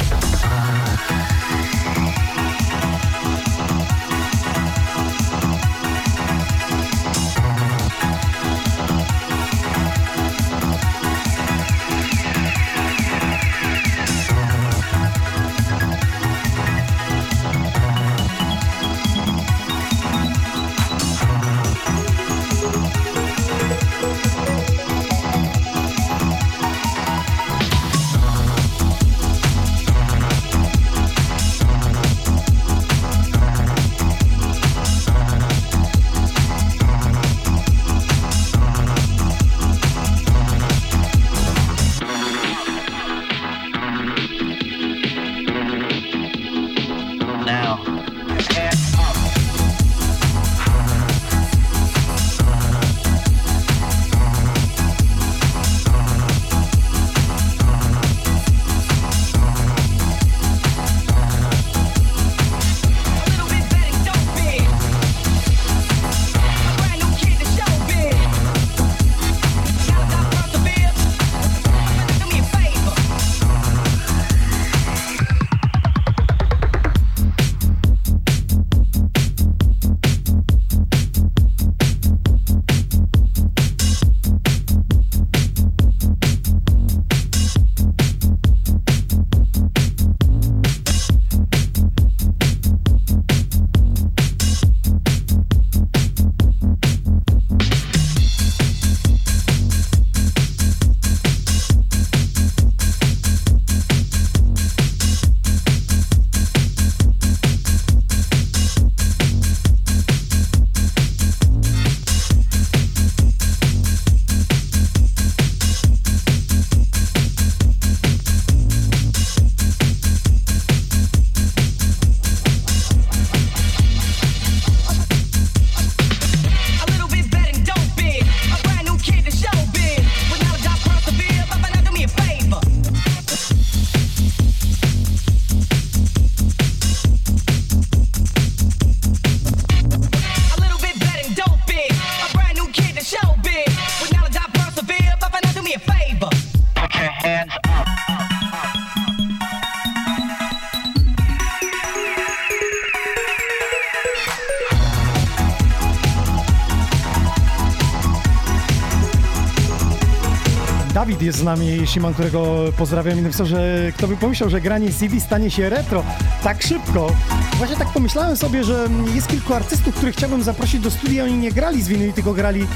Jest z nami, Siman, którego pozdrawiam i napisał, że kto by pomyślał, że granie CD stanie się retro tak szybko. Właśnie tak pomyślałem sobie, że jest kilku artystów, których chciałbym zaprosić do studia, oni nie grali z winyli, tylko grali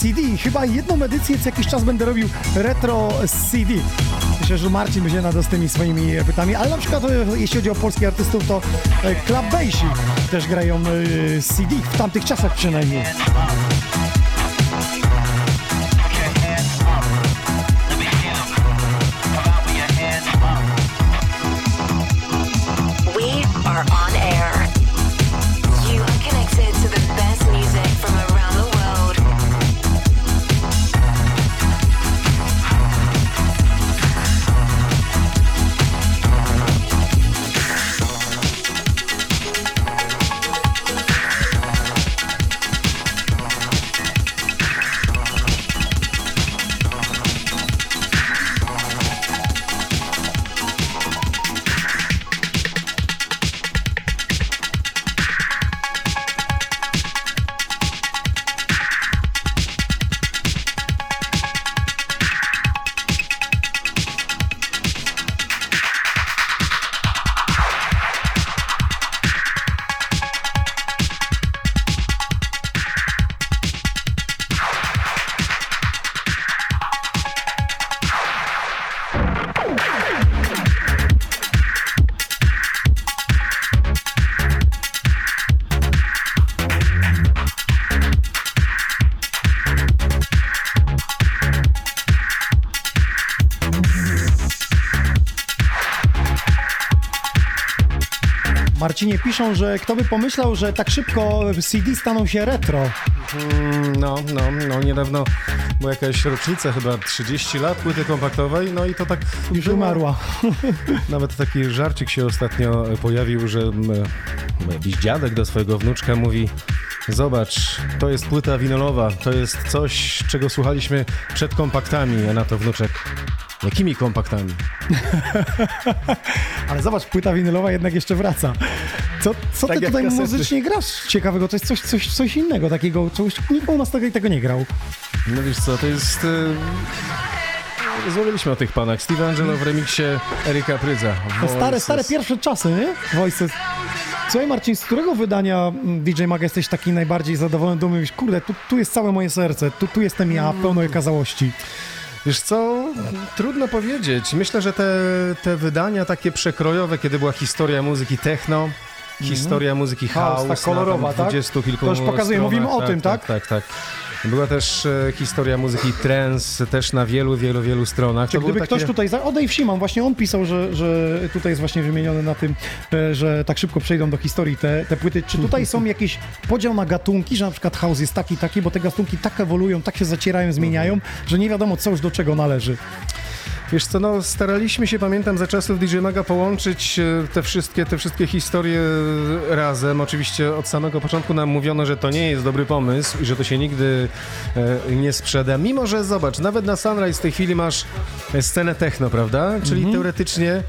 CD. Chyba jedną edycję co jakiś czas będę robił retro CD. Myślę, że Marcin będzie nadal z tymi swoimi pytami, ale na przykład e, jeśli chodzi o polskich artystów, to e, Club Basie też grają e, CD, w tamtych czasach przynajmniej. Marcinie piszą, że kto by pomyślał, że tak szybko CD staną się retro. Mm, No, no, no, niedawno była jakaś rocznica, chyba 30 lat płyty kompaktowej, no i to tak Już było. umarła. <laughs> Nawet taki żarcik się ostatnio pojawił, że mm, jakiś dziadek do swojego wnuczka mówi Zobacz, to jest płyta winylowa, to jest coś, czego słuchaliśmy przed kompaktami, a na to wnuczek. Jakimi kompaktami? <laughs> Ale zobacz, płyta winylowa jednak jeszcze wraca. Co, co Tak ty tutaj kasety. muzycznie grasz ciekawego? To jest coś, coś, coś innego takiego, czegoś, nikt u nas tego, tego nie grał. No wiesz co, to jest... E... Złożyliśmy o tych panach. Steve Angelo w remiksie Erika Prydza. To stare, Voices. stare pierwsze czasy, nie? Voices. Słuchaj Marcin, z którego wydania mm, DJ Mag jesteś taki najbardziej zadowolony? Mówisz, kurde, tu, tu jest całe moje serce, tu, tu jestem ja, pełno okazałości. Wiesz co, trudno powiedzieć. Myślę, że te, te wydania takie przekrojowe, kiedy była historia muzyki techno, historia muzyki House, house, tak kolorowa, na tak? 20 kilku To już pokazuje, stronach. mówimy o tym, tak? Tak, tak, tak. Była też e, historia muzyki trance, też na wielu, wielu, wielu stronach. Czy To gdyby ktoś takie- tutaj... Za... O, Dave Simon, właśnie on pisał, że, że tutaj jest właśnie wymieniony na tym, e, że tak szybko przejdą do historii te, te płyty. Czy tutaj są jakiś podział na gatunki, że na przykład house jest taki, taki, bo te gatunki tak ewoluują, tak się zacierają, zmieniają, że nie wiadomo, co już do czego należy. Wiesz co, no staraliśmy się, pamiętam, za czasów DJ Maga połączyć e, te wszystkie, te wszystkie historie e, razem. Oczywiście od samego początku nam mówiono, że to nie jest dobry pomysł i że to się nigdy e, nie sprzeda. Mimo, że zobacz, nawet na Sunrise w tej chwili masz e, scenę techno, prawda? Czyli teoretycznie...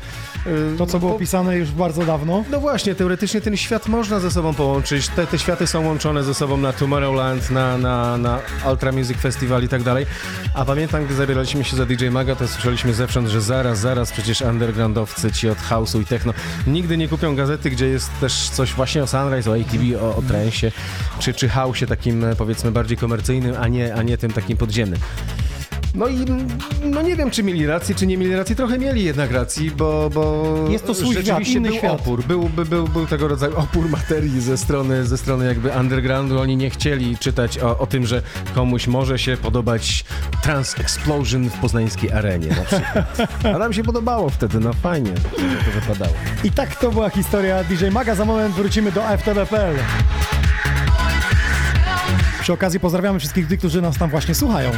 Mhm. To, co było po- pisane już bardzo dawno. no właśnie, teoretycznie ten świat można ze sobą połączyć. Te, te światy są łączone ze sobą na Tomorrowland, na, na, na Ultra Music Festival i tak dalej. A pamiętam, gdy zabieraliśmy się za DJ Maga, to słyszeliśmy zewsząd, że zaraz, zaraz przecież undergroundowcy ci od house'u i techno nigdy nie kupią gazety, gdzie jest też coś właśnie o Sunrise, o ATV, o, o transie, czy, czy house'ie takim e, powiedzmy bardziej komercyjnym, a nie, a nie tym takim podziemnym. No i no nie wiem, czy mieli rację, czy nie mieli racji. Trochę mieli jednak racji, bo, bo Jest to swój świat, inny był świat. opór. Był, był, był, był tego rodzaju opór materii ze strony, ze strony jakby undergroundu. Oni nie chcieli czytać o, o tym, że komuś może się podobać Trans Explosion w poznańskiej arenie na przykład. A nam się podobało wtedy, no fajnie, że to wypadało. I tak to była historia DJ Maga. Za moment wrócimy do FTB.pl. Przy okazji pozdrawiamy wszystkich tych, którzy nas tam właśnie słuchają.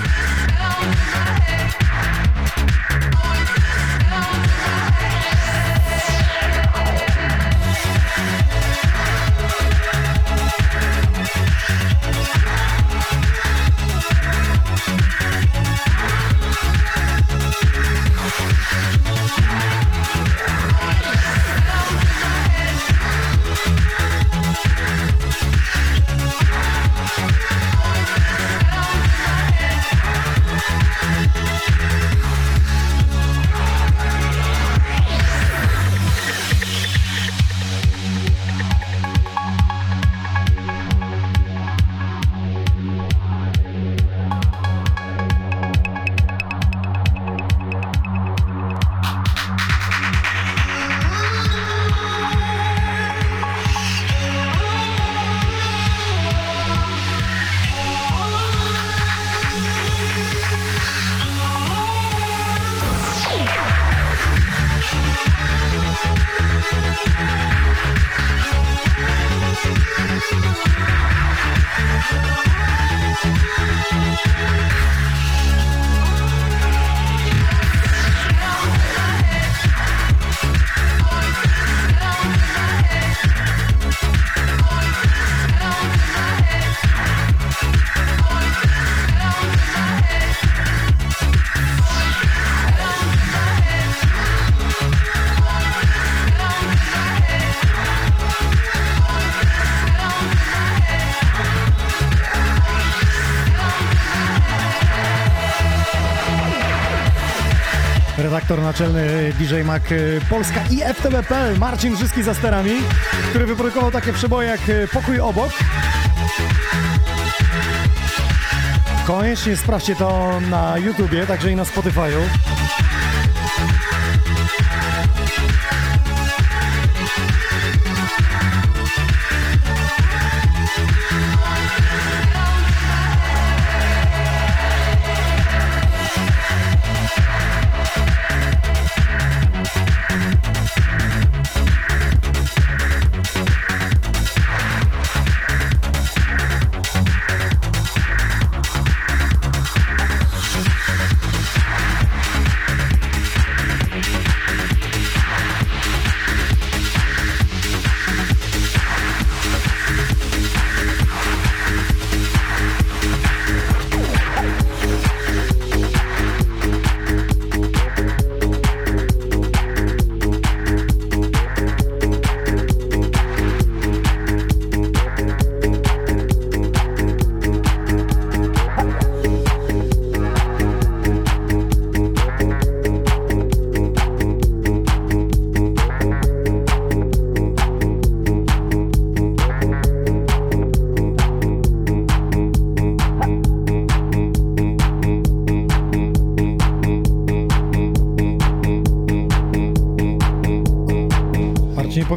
Naczelny DJ Mac y, Polska i FTB.pl Marcin Żyski za sterami, który wyprodukował takie przeboje jak y, Pokój obok. Koniecznie sprawdźcie to na YouTubie, także i na Spotify'u.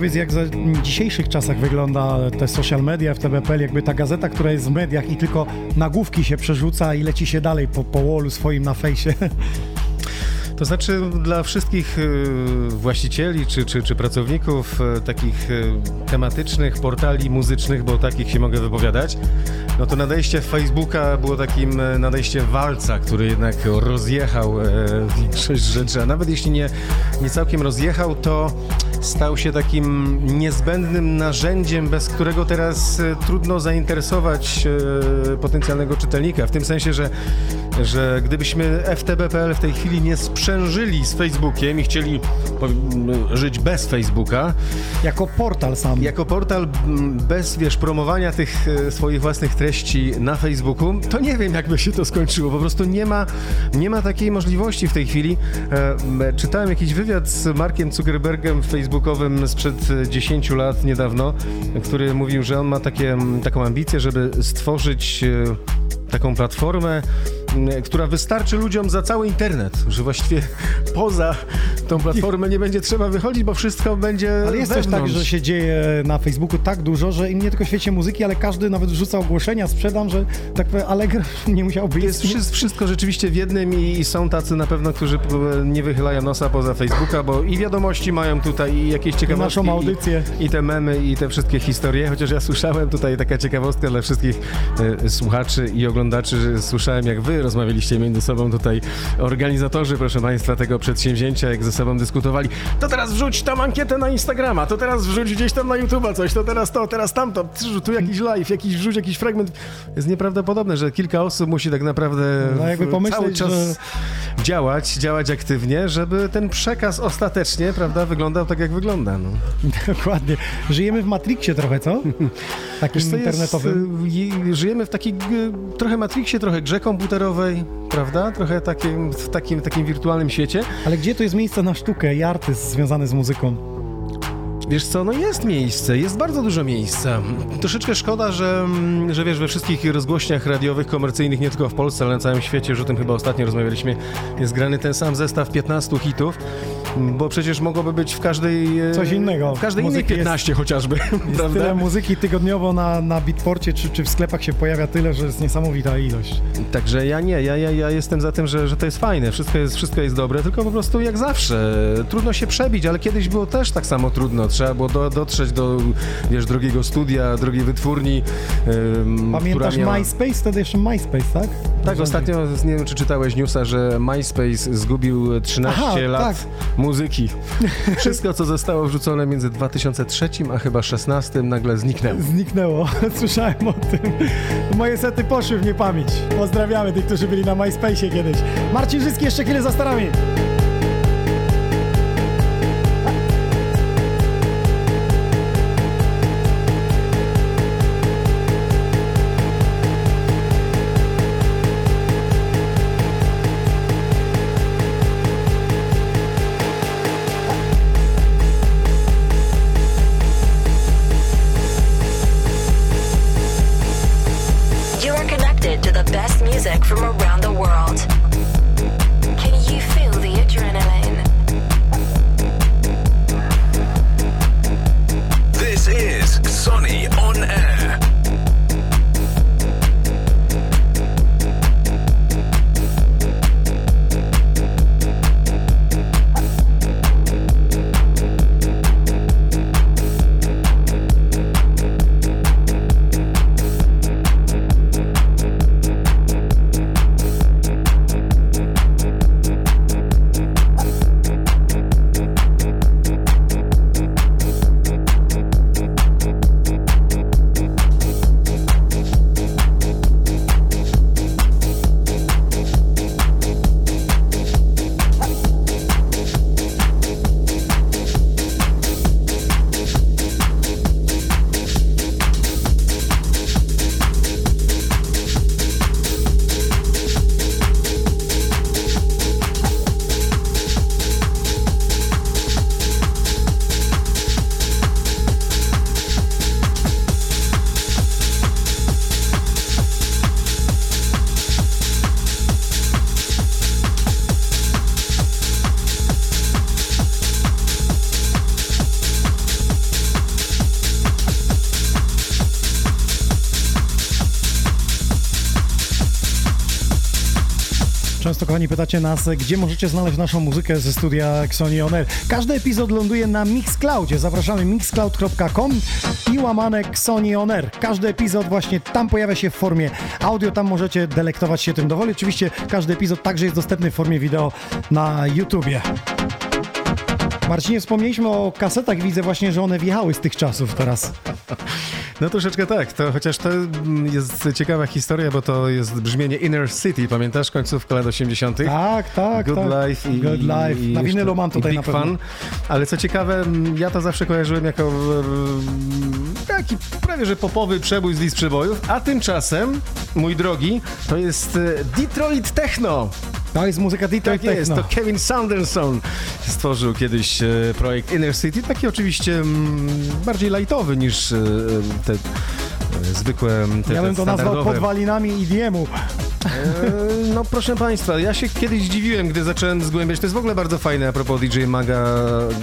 Powiedz, jak za dzisiejszych czasach wygląda te social media, FTBPL, jakby ta gazeta, która jest w mediach i tylko nagłówki się przerzuca i leci się dalej po, po wallu swoim na fejsie. <laughs> To znaczy dla wszystkich y, właścicieli czy, czy, czy pracowników y, takich y, tematycznych portali muzycznych, bo takich się mogę wypowiadać, no to nadejście Facebooka było takim nadejściem walca, który jednak rozjechał większość rzeczy, a nawet jeśli nie, nie całkiem rozjechał, to stał się takim niezbędnym narzędziem, bez którego teraz e, trudno zainteresować e, potencjalnego czytelnika. W tym sensie, że, że gdybyśmy FTB.pl w tej chwili nie sprzężyli z Facebookiem i chcieli żyć bez Facebooka, jako portal sam. jako portal m, bez, wiesz, promowania tych e, swoich własnych treści na Facebooku, to nie wiem, jak by się to skończyło. Po prostu nie ma, nie ma takiej możliwości w tej chwili. E, m, czytałem jakiś wywiad z Markiem Zuckerbergiem facebookowym sprzed e, 10 lat niedawno, który mówił, że on ma takie, taką ambicję, żeby stworzyć e, taką platformę, która wystarczy ludziom za cały internet, że właściwie <laughs> poza tą platformę nie będzie trzeba wychodzić, bo wszystko będzie Ale jest coś tak, wewnątrz. że się dzieje na Facebooku tak dużo, że i nie tylko w świecie muzyki, ale każdy nawet wrzuca ogłoszenia, sprzedam, że tak powiem, Allegro <laughs> nie musiałby Jest istnieć. wszy- wszystko rzeczywiście w jednym i, i są tacy na pewno, którzy nie wychylają nosa poza Facebooka, bo i wiadomości mają tutaj, i jakieś ciekawostki. naszą audycję. I, I te memy, i te wszystkie historie, chociaż ja słyszałem tutaj taka ciekawostka dla wszystkich e, słuchaczy i oglądaczy, że słyszałem jak wy rozmawialiście między sobą tutaj, organizatorzy, proszę państwa, tego przedsięwzięcia, jak ze sobą dyskutowali. To teraz wrzuć tam ankietę na Instagrama, to teraz wrzuć gdzieś tam na YouTube'a coś, to teraz to, teraz tamto, tu jakiś live, jakiś wrzuć jakiś fragment. Jest nieprawdopodobne, że kilka osób musi tak naprawdę No jakby pomyśleć, cały czas że- działać, działać aktywnie, żeby ten przekaz ostatecznie, prawda, wyglądał tak, jak wygląda. No. <laughs> Dokładnie. Żyjemy w Matrixie trochę, co? <laughs> Takim co, jest, internetowym. y, żyjemy w takiej g- trochę Matrixie, trochę grze komputerowej, prawda? Trochę takim, w takim, takim wirtualnym świecie. Ale gdzie tu jest miejsce na sztukę i artyzm związany z muzyką? Wiesz co, no jest miejsce, jest bardzo dużo miejsca. Troszeczkę szkoda, że, mm, że wiesz, we wszystkich rozgłośniach radiowych, komercyjnych, nie tylko w Polsce, ale na całym świecie, już o tym chyba ostatnio rozmawialiśmy, jest grany ten sam zestaw 15 hitów, bo przecież mogłoby być w każdej... e, Coś innego. W każdej innej Muzyki jest- 15 chociażby, Jest <laughs> prawda? tyle muzyki tygodniowo na, na Beatporcie czy, czy w sklepach się pojawia tyle, że jest niesamowita ilość. Także ja nie, ja, ja, ja jestem za tym, że, że to jest fajne, wszystko jest, wszystko jest dobre, tylko po prostu jak zawsze, trudno się przebić, ale kiedyś było też tak samo trudno, trzeba było do, dotrzeć do, wiesz, drogiego studia, drogiej wytwórni, ym, Pamiętasz miała... MySpace? Wtedy jeszcze MySpace, tak? Tak, ostatnio, nie wiem czy czytałeś newsa, że MySpace zgubił 13 Aha, lat tak. Muzyki. Wszystko, co zostało wrzucone między 2003 a chyba 16 nagle zniknęło. Zniknęło. <laughs> Słyszałem o tym. Moje sety poszły w niepamięć. Pozdrawiamy tych, którzy byli na MySpace'ie kiedyś. Marcin Żyski jeszcze chwilę za starami. Kochani, pytacie nas, gdzie możecie znaleźć naszą muzykę ze studia Xoni On Air. Każdy epizod ląduje na Mixcloudzie. Zapraszamy mixcloud.com i łamane Xoni On Air. Każdy epizod właśnie tam pojawia się w formie audio, tam możecie delektować się tym dowoli. Oczywiście każdy epizod także jest dostępny w formie wideo na YouTubie. Marcinie, wspomnieliśmy o kasetach. Widzę właśnie, że one wjechały z tych czasów teraz. No troszeczkę tak, to chociaż to jest ciekawa historia, bo to jest brzmienie Inner City, pamiętasz końcówka lat 80. Tak, tak, Good tak. Life i, Good Life. i, Na winylu mam tutaj i na Big pewno. Fun. Ale co ciekawe, ja to zawsze kojarzyłem jako mm, taki prawie że popowy przebój z list przebojów, a tymczasem, mój drogi, to jest e, Detroit Techno. To jest muzyka Detroit Tak jest, to Kevin Sanderson stworzył kiedyś e, projekt Inner City, taki oczywiście mm, bardziej lightowy niż e, te e, zwykłe te, Ja bym to nazwał podwalinami EDM-u. E, No proszę Państwa, ja się kiedyś zdziwiłem, gdy zacząłem zgłębiać. To jest w ogóle bardzo fajne a propos DJ Maga.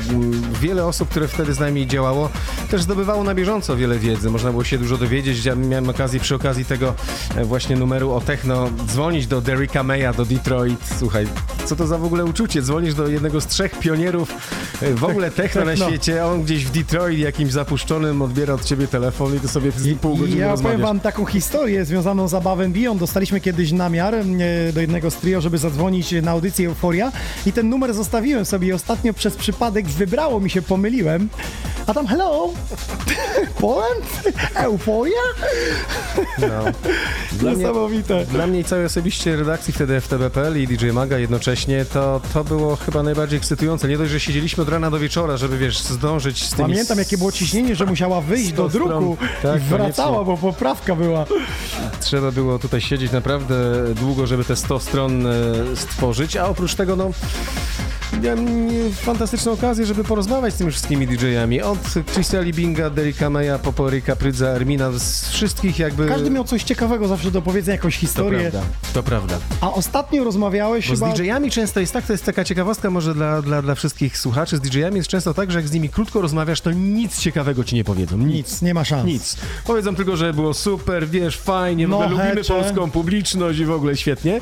Mm, Wiele osób, które wtedy z nami działało, też zdobywało na bieżąco wiele wiedzy. Można było się dużo dowiedzieć. Ja miałem okazję przy okazji tego e, właśnie numeru o techno dzwonić do Derricka Maya, do Detroit. Słuchaj, co to za w ogóle uczucie? Dzwonisz do jednego z trzech pionierów e, w ogóle techno na Techno. świecie, a on gdzieś w Detroit jakimś zapuszczonym odbiera od ciebie telefon i ty sobie z pół godziny Ja rozmawiasz. powiem wam taką historię związaną z Abawem Beyond. Dostaliśmy kiedyś namiar e, do jednego z trio, żeby zadzwonić na audycję Euforia i ten numer zostawiłem sobie i ostatnio przez przypadek wybrało mi się, pomyliłem. A tam hello, <laughs> Poland? Euforia? No. <laughs> Dla mnie, Niesamowite. dla mnie i całej osobiście redakcji wtedy FTB.pl i DJ Maga jednocześnie to, to było chyba najbardziej ekscytujące. Nie dość, że siedzieliśmy od rana do wieczora, żeby wiesz, zdążyć z tymi... Pamiętam jakie było ciśnienie, że musiała wyjść do 100 druku. Tak, i wracała, bo poprawka była. Trzeba było tutaj siedzieć naprawdę długo, żeby te 100 stron e, stworzyć, a oprócz tego no miałem fantastyczną okazję, żeby porozmawiać z tymi wszystkimi DJ-ami. Od Chrisa Libinga, Derricka Maya, Poporyka, Prydza, Ermina, z wszystkich jakby... Każdy miał coś ciekawego zawsze do powiedzenia, jakąś To historię. prawda, to prawda. A ostatnio rozmawiałeś Bo chyba... z DJ-ami często jest tak, to jest taka ciekawostka może dla, dla, dla wszystkich słuchaczy, z DJ-ami jest często tak, że jak z nimi krótko rozmawiasz, to nic ciekawego ci nie powiedzą. Nic. Nic, nie ma szans. Nic. Powiedzą tylko, że było super, wiesz, fajnie, No, lubimy polską publiczność i w ogóle świetnie.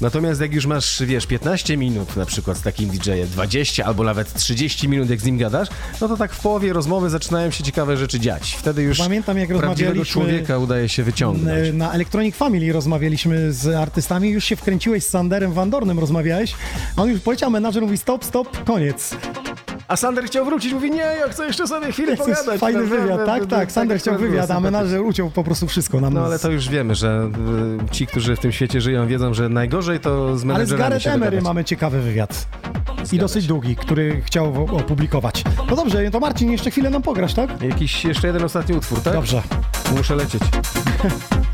Natomiast jak już masz, wiesz, 15 minut na przykład z takim DJ-em, 20 albo nawet 30 minut jak z nim gadasz, no to tak w połowie rozmowy zaczynają się ciekawe rzeczy dziać. Wtedy już Pamiętam, jak prawdziwego człowieka udaje się wyciągnąć. na Electronic Family rozmawialiśmy z artystami, już się wkręciłeś z Sanderem Van Dornem, rozmawiałeś, a on już poleciał, menadżer mówi stop, stop, koniec. A Sander chciał wrócić, mówi nie, ja chcę jeszcze sobie chwilę To jest pogadać. fajny Naprawdę, wywiad, tak, tak, Sander chciał wywiad, a menadżer uciął po prostu wszystko nam. No ale to już wiemy, że y, ci, którzy w tym świecie żyją, wiedzą, że najgorzej to z Ale z Gareth Emery mamy ciekawy wywiad. I dosyć długi, który chciał opublikować. No dobrze, to Marcin, jeszcze chwilę nam pograsz, tak? Jakiś jeszcze jeden ostatni utwór, tak? Dobrze. Muszę lecieć. <laughs>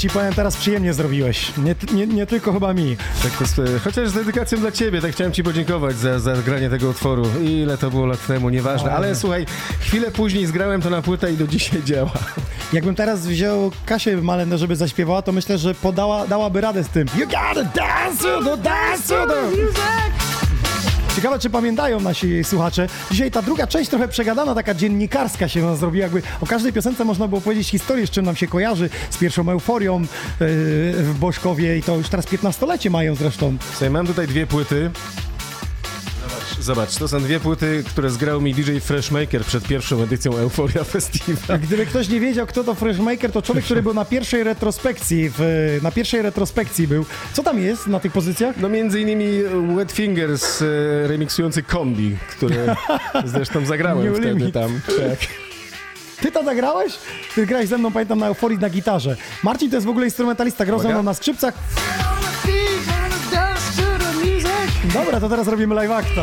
ci powiem, teraz przyjemnie zrobiłeś. Nie, nie, nie tylko chyba mi. Tak to, jest, e, chociaż z dedykacją dla ciebie, tak chciałem ci podziękować za, za granie tego utworu. Ile to było lat temu, nieważne. Ale słuchaj, chwilę później zgrałem to na płytę i do dzisiaj działa. Jakbym teraz wziął Kasię Malendę, żeby zaśpiewała, to myślę, że podała, dałaby radę z tym. You gotta dance to the dance to the music. Ciekawe, czy pamiętają nasi słuchacze. Dzisiaj ta druga część trochę przegadana, taka dziennikarska się nam zrobiła. Jakby o każdej piosence można było powiedzieć historię, z czym nam się kojarzy, z pierwszą euforią yy, w Boszkowie i to już teraz 15-lecie mają zresztą. Słuchaj, mam tutaj dwie płyty. Zobacz, to są dwie płyty, które zgrał mi DJ Freshmaker przed pierwszą edycją Euphoria Festival. Gdyby ktoś nie wiedział, kto to Freshmaker, to człowiek, który był na pierwszej retrospekcji, w, na pierwszej retrospekcji był. Co tam jest na tych pozycjach? No między innymi Wet Fingers e, remiksujący kombi, które <laughs> zresztą zagrałem New wtedy Limit. tam. Tak. Ty to zagrałeś? Ty grałeś ze mną, pamiętam, na euforii na gitarze. Marcin to jest w ogóle instrumentalista, grał ze mną na skrzypcach. Dobra, to teraz robimy live acta.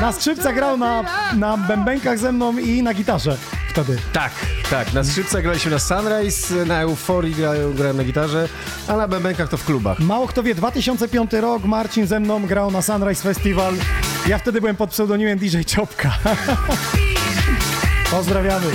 Na skrzypcach grał na, na bębenkach ze mną i na gitarze wtedy. Tak, tak. Na skrzypcach graliśmy na Sunrise, na Euforii gra- grałem na gitarze, a na bębenkach to w klubach. Mało kto wie, 2005 rok, Marcin ze mną grał na Sunrise Festival. Ja wtedy byłem pod pseudonimem DJ Czopka. <laughs> Pozdrawiamy.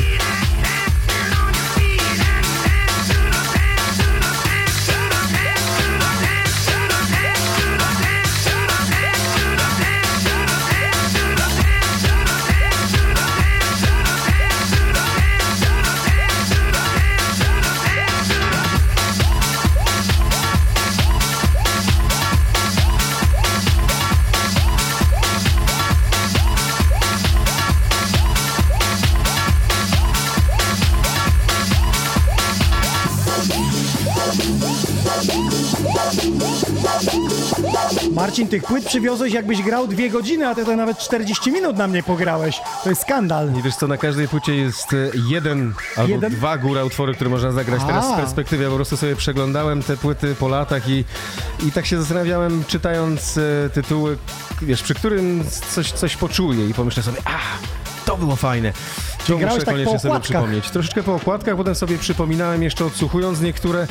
Marcin, tych płyt przywiozłeś jakbyś grał dwie godziny, a ty to nawet 40 minut na mnie pograłeś. To jest skandal. I wiesz co, na każdej płycie jest e, jeden albo Jeden? dwa góra utwory, które można zagrać. Teraz A. z perspektywy, ja po prostu sobie przeglądałem te płyty po latach i, i tak się zastanawiałem, czytając e, tytuły, wiesz, przy którym coś, coś poczuję i pomyślę sobie, a, to było fajne. To grałeś muszę tak po koniecznie sobie przypomnieć. Troszeczkę po okładkach, potem sobie przypominałem jeszcze odsłuchując niektóre. e,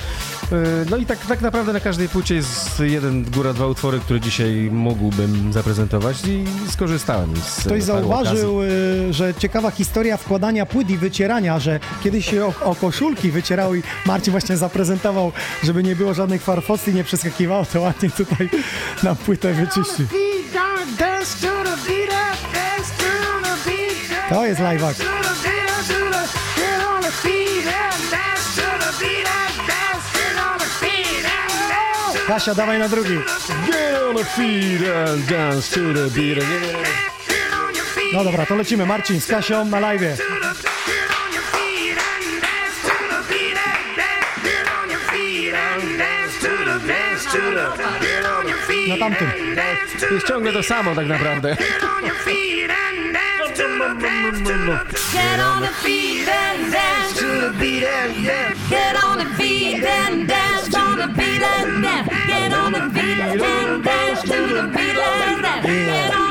No i tak, tak naprawdę na każdej płycie jest jeden, góra, dwa utwory, które dzisiaj mógłbym zaprezentować i skorzystałem z Ktoś paru okazji. zauważył, y, że ciekawa historia wkładania płyt i wycierania, że kiedyś się o, o koszulki wycierało i Marcin właśnie zaprezentował, żeby nie było żadnych farfosy i nie przeskakiwało, to ładnie tutaj na płytę wyczyścił. To jest live act. Kasia, dawaj na drugi. Get on the feet and dance to the beat. No dobra, to lecimy. Marcin z Kasią na live. Na tamtym. To jest ciągle to samo tak naprawdę. Get on the feet and dance to the beat and dance. Get on the feet and dance to the beat and dance. Get on the feet and dance to the beat and dance.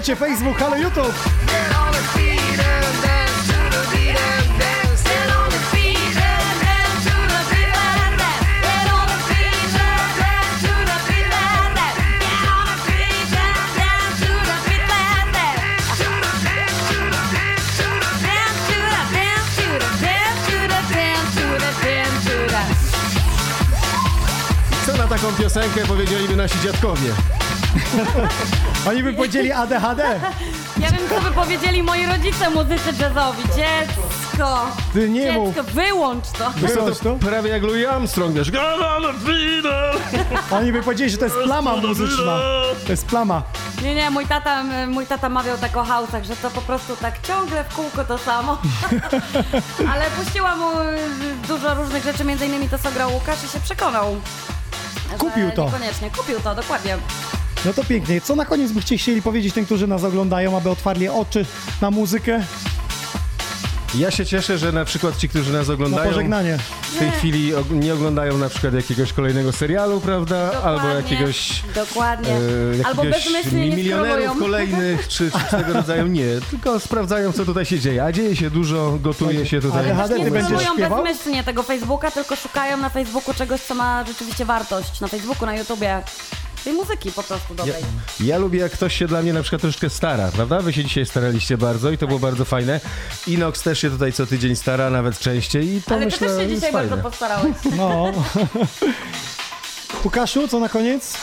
Żyjecie Facebook, halo YouTube. Co na taką piosenkę powiedzieliby nasi dziadkowie. <laughs> Oni by powiedzieli ADHD. Ja wiem, co by powiedzieli moi rodzice muzycy jazzowi. Dziecko, Ty nie mów. dziecko, wyłącz to. Wyłącz to prawie jak Louis Armstrong, wiesz. Oni by powiedzieli, że to jest plama muzyczna. To jest plama. Nie, nie, mój tata, mój tata mawiał tak o house'ach, że to po prostu tak ciągle w kółko to samo. <laughs> Ale puściła mu dużo różnych rzeczy, między innymi to, co grał Łukasz i się przekonał. Kupił to. Niekoniecznie, kupił to, dokładnie. No to pięknie. Co na koniec by chcieli powiedzieć tym, którzy nas oglądają, aby otwarli oczy na muzykę, Ja się cieszę, że na przykład ci, którzy nas na oglądają, pożegnanie? w tej chwili og- nie oglądają na przykład jakiegoś kolejnego serialu, prawda? Dokładnie, Albo jakiegoś... Dokładnie. e, Albo bezmyślnie nie milionerów kolejnych, czy, czy tego rodzaju nie, tylko sprawdzają, co tutaj się dzieje. A dzieje się dużo, gotuje się tutaj. ADHD, Nie ty będziesz scrollują śpiewał? bezmyślnie tego Facebooka, tylko szukają na Facebooku czegoś, co ma rzeczywiście wartość. Na Facebooku, na YouTubie. Tej muzyki po prostu Ja, dobrej. ja lubię, jak ktoś się dla mnie na przykład troszeczkę stara, prawda? Wy się dzisiaj staraliście bardzo i to było bardzo fajne. Inox też się tutaj co tydzień stara, nawet częściej i to Ale ty myślę też się dzisiaj fajne. bardzo postarałeś. No. Łukaszu, co na koniec?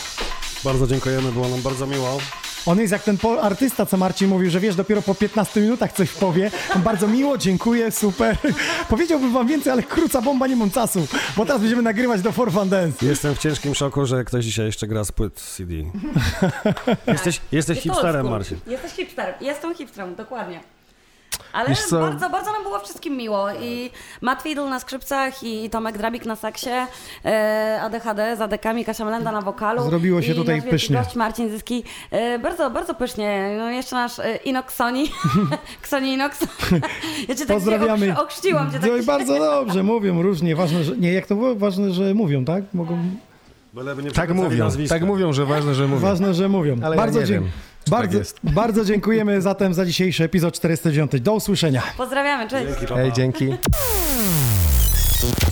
Bardzo dziękujemy, było nam bardzo miło. On jest jak ten po- artysta, co Marcin mówił, że wiesz, dopiero po 15 minutach coś powie. Bardzo miło, dziękuję, super. <laughs> Powiedziałbym wam więcej, ale króca bomba, nie mam czasu, bo teraz będziemy nagrywać do For Fun Dance. Jestem w ciężkim szoku, że ktoś dzisiaj jeszcze gra z płyt CD. <laughs> jesteś jesteś Jest to hipsterem. Marcin. Jesteś hipsterem. Jestem hipsterem, dokładnie. Ale Wiesz co? bardzo, bardzo nam było wszystkim miło. I Matt Fiddle na skrzypcach, i Tomek Drabik na saksie, e, ADHD z adekami, Kasia Melenda na wokalu. Zrobiło się i tutaj pysznie. gość Marcin Zyski. E, bardzo, bardzo pysznie. No jeszcze nasz e, Inox Sony. <laughs> Ksoni Inox. ja cię tak Pozdrawiamy. Okrzy, okrzciłam cię tak. No i bardzo dobrze, mówią różnie. Ważne, że nie, jak to było? Ważne, że mówią, tak? Mogą, Tak mówią, nazwiska. tak mówią, że ważne, że mówią. ważne, że mówią. Ale ja bardzo wiem, czy bardzo, tak jest. <laughs> bardzo dziękujemy zatem za dzisiejszy epizod 409. Do usłyszenia. Pozdrawiamy, cześć. Dzięki, Hej, dzięki. <laughs>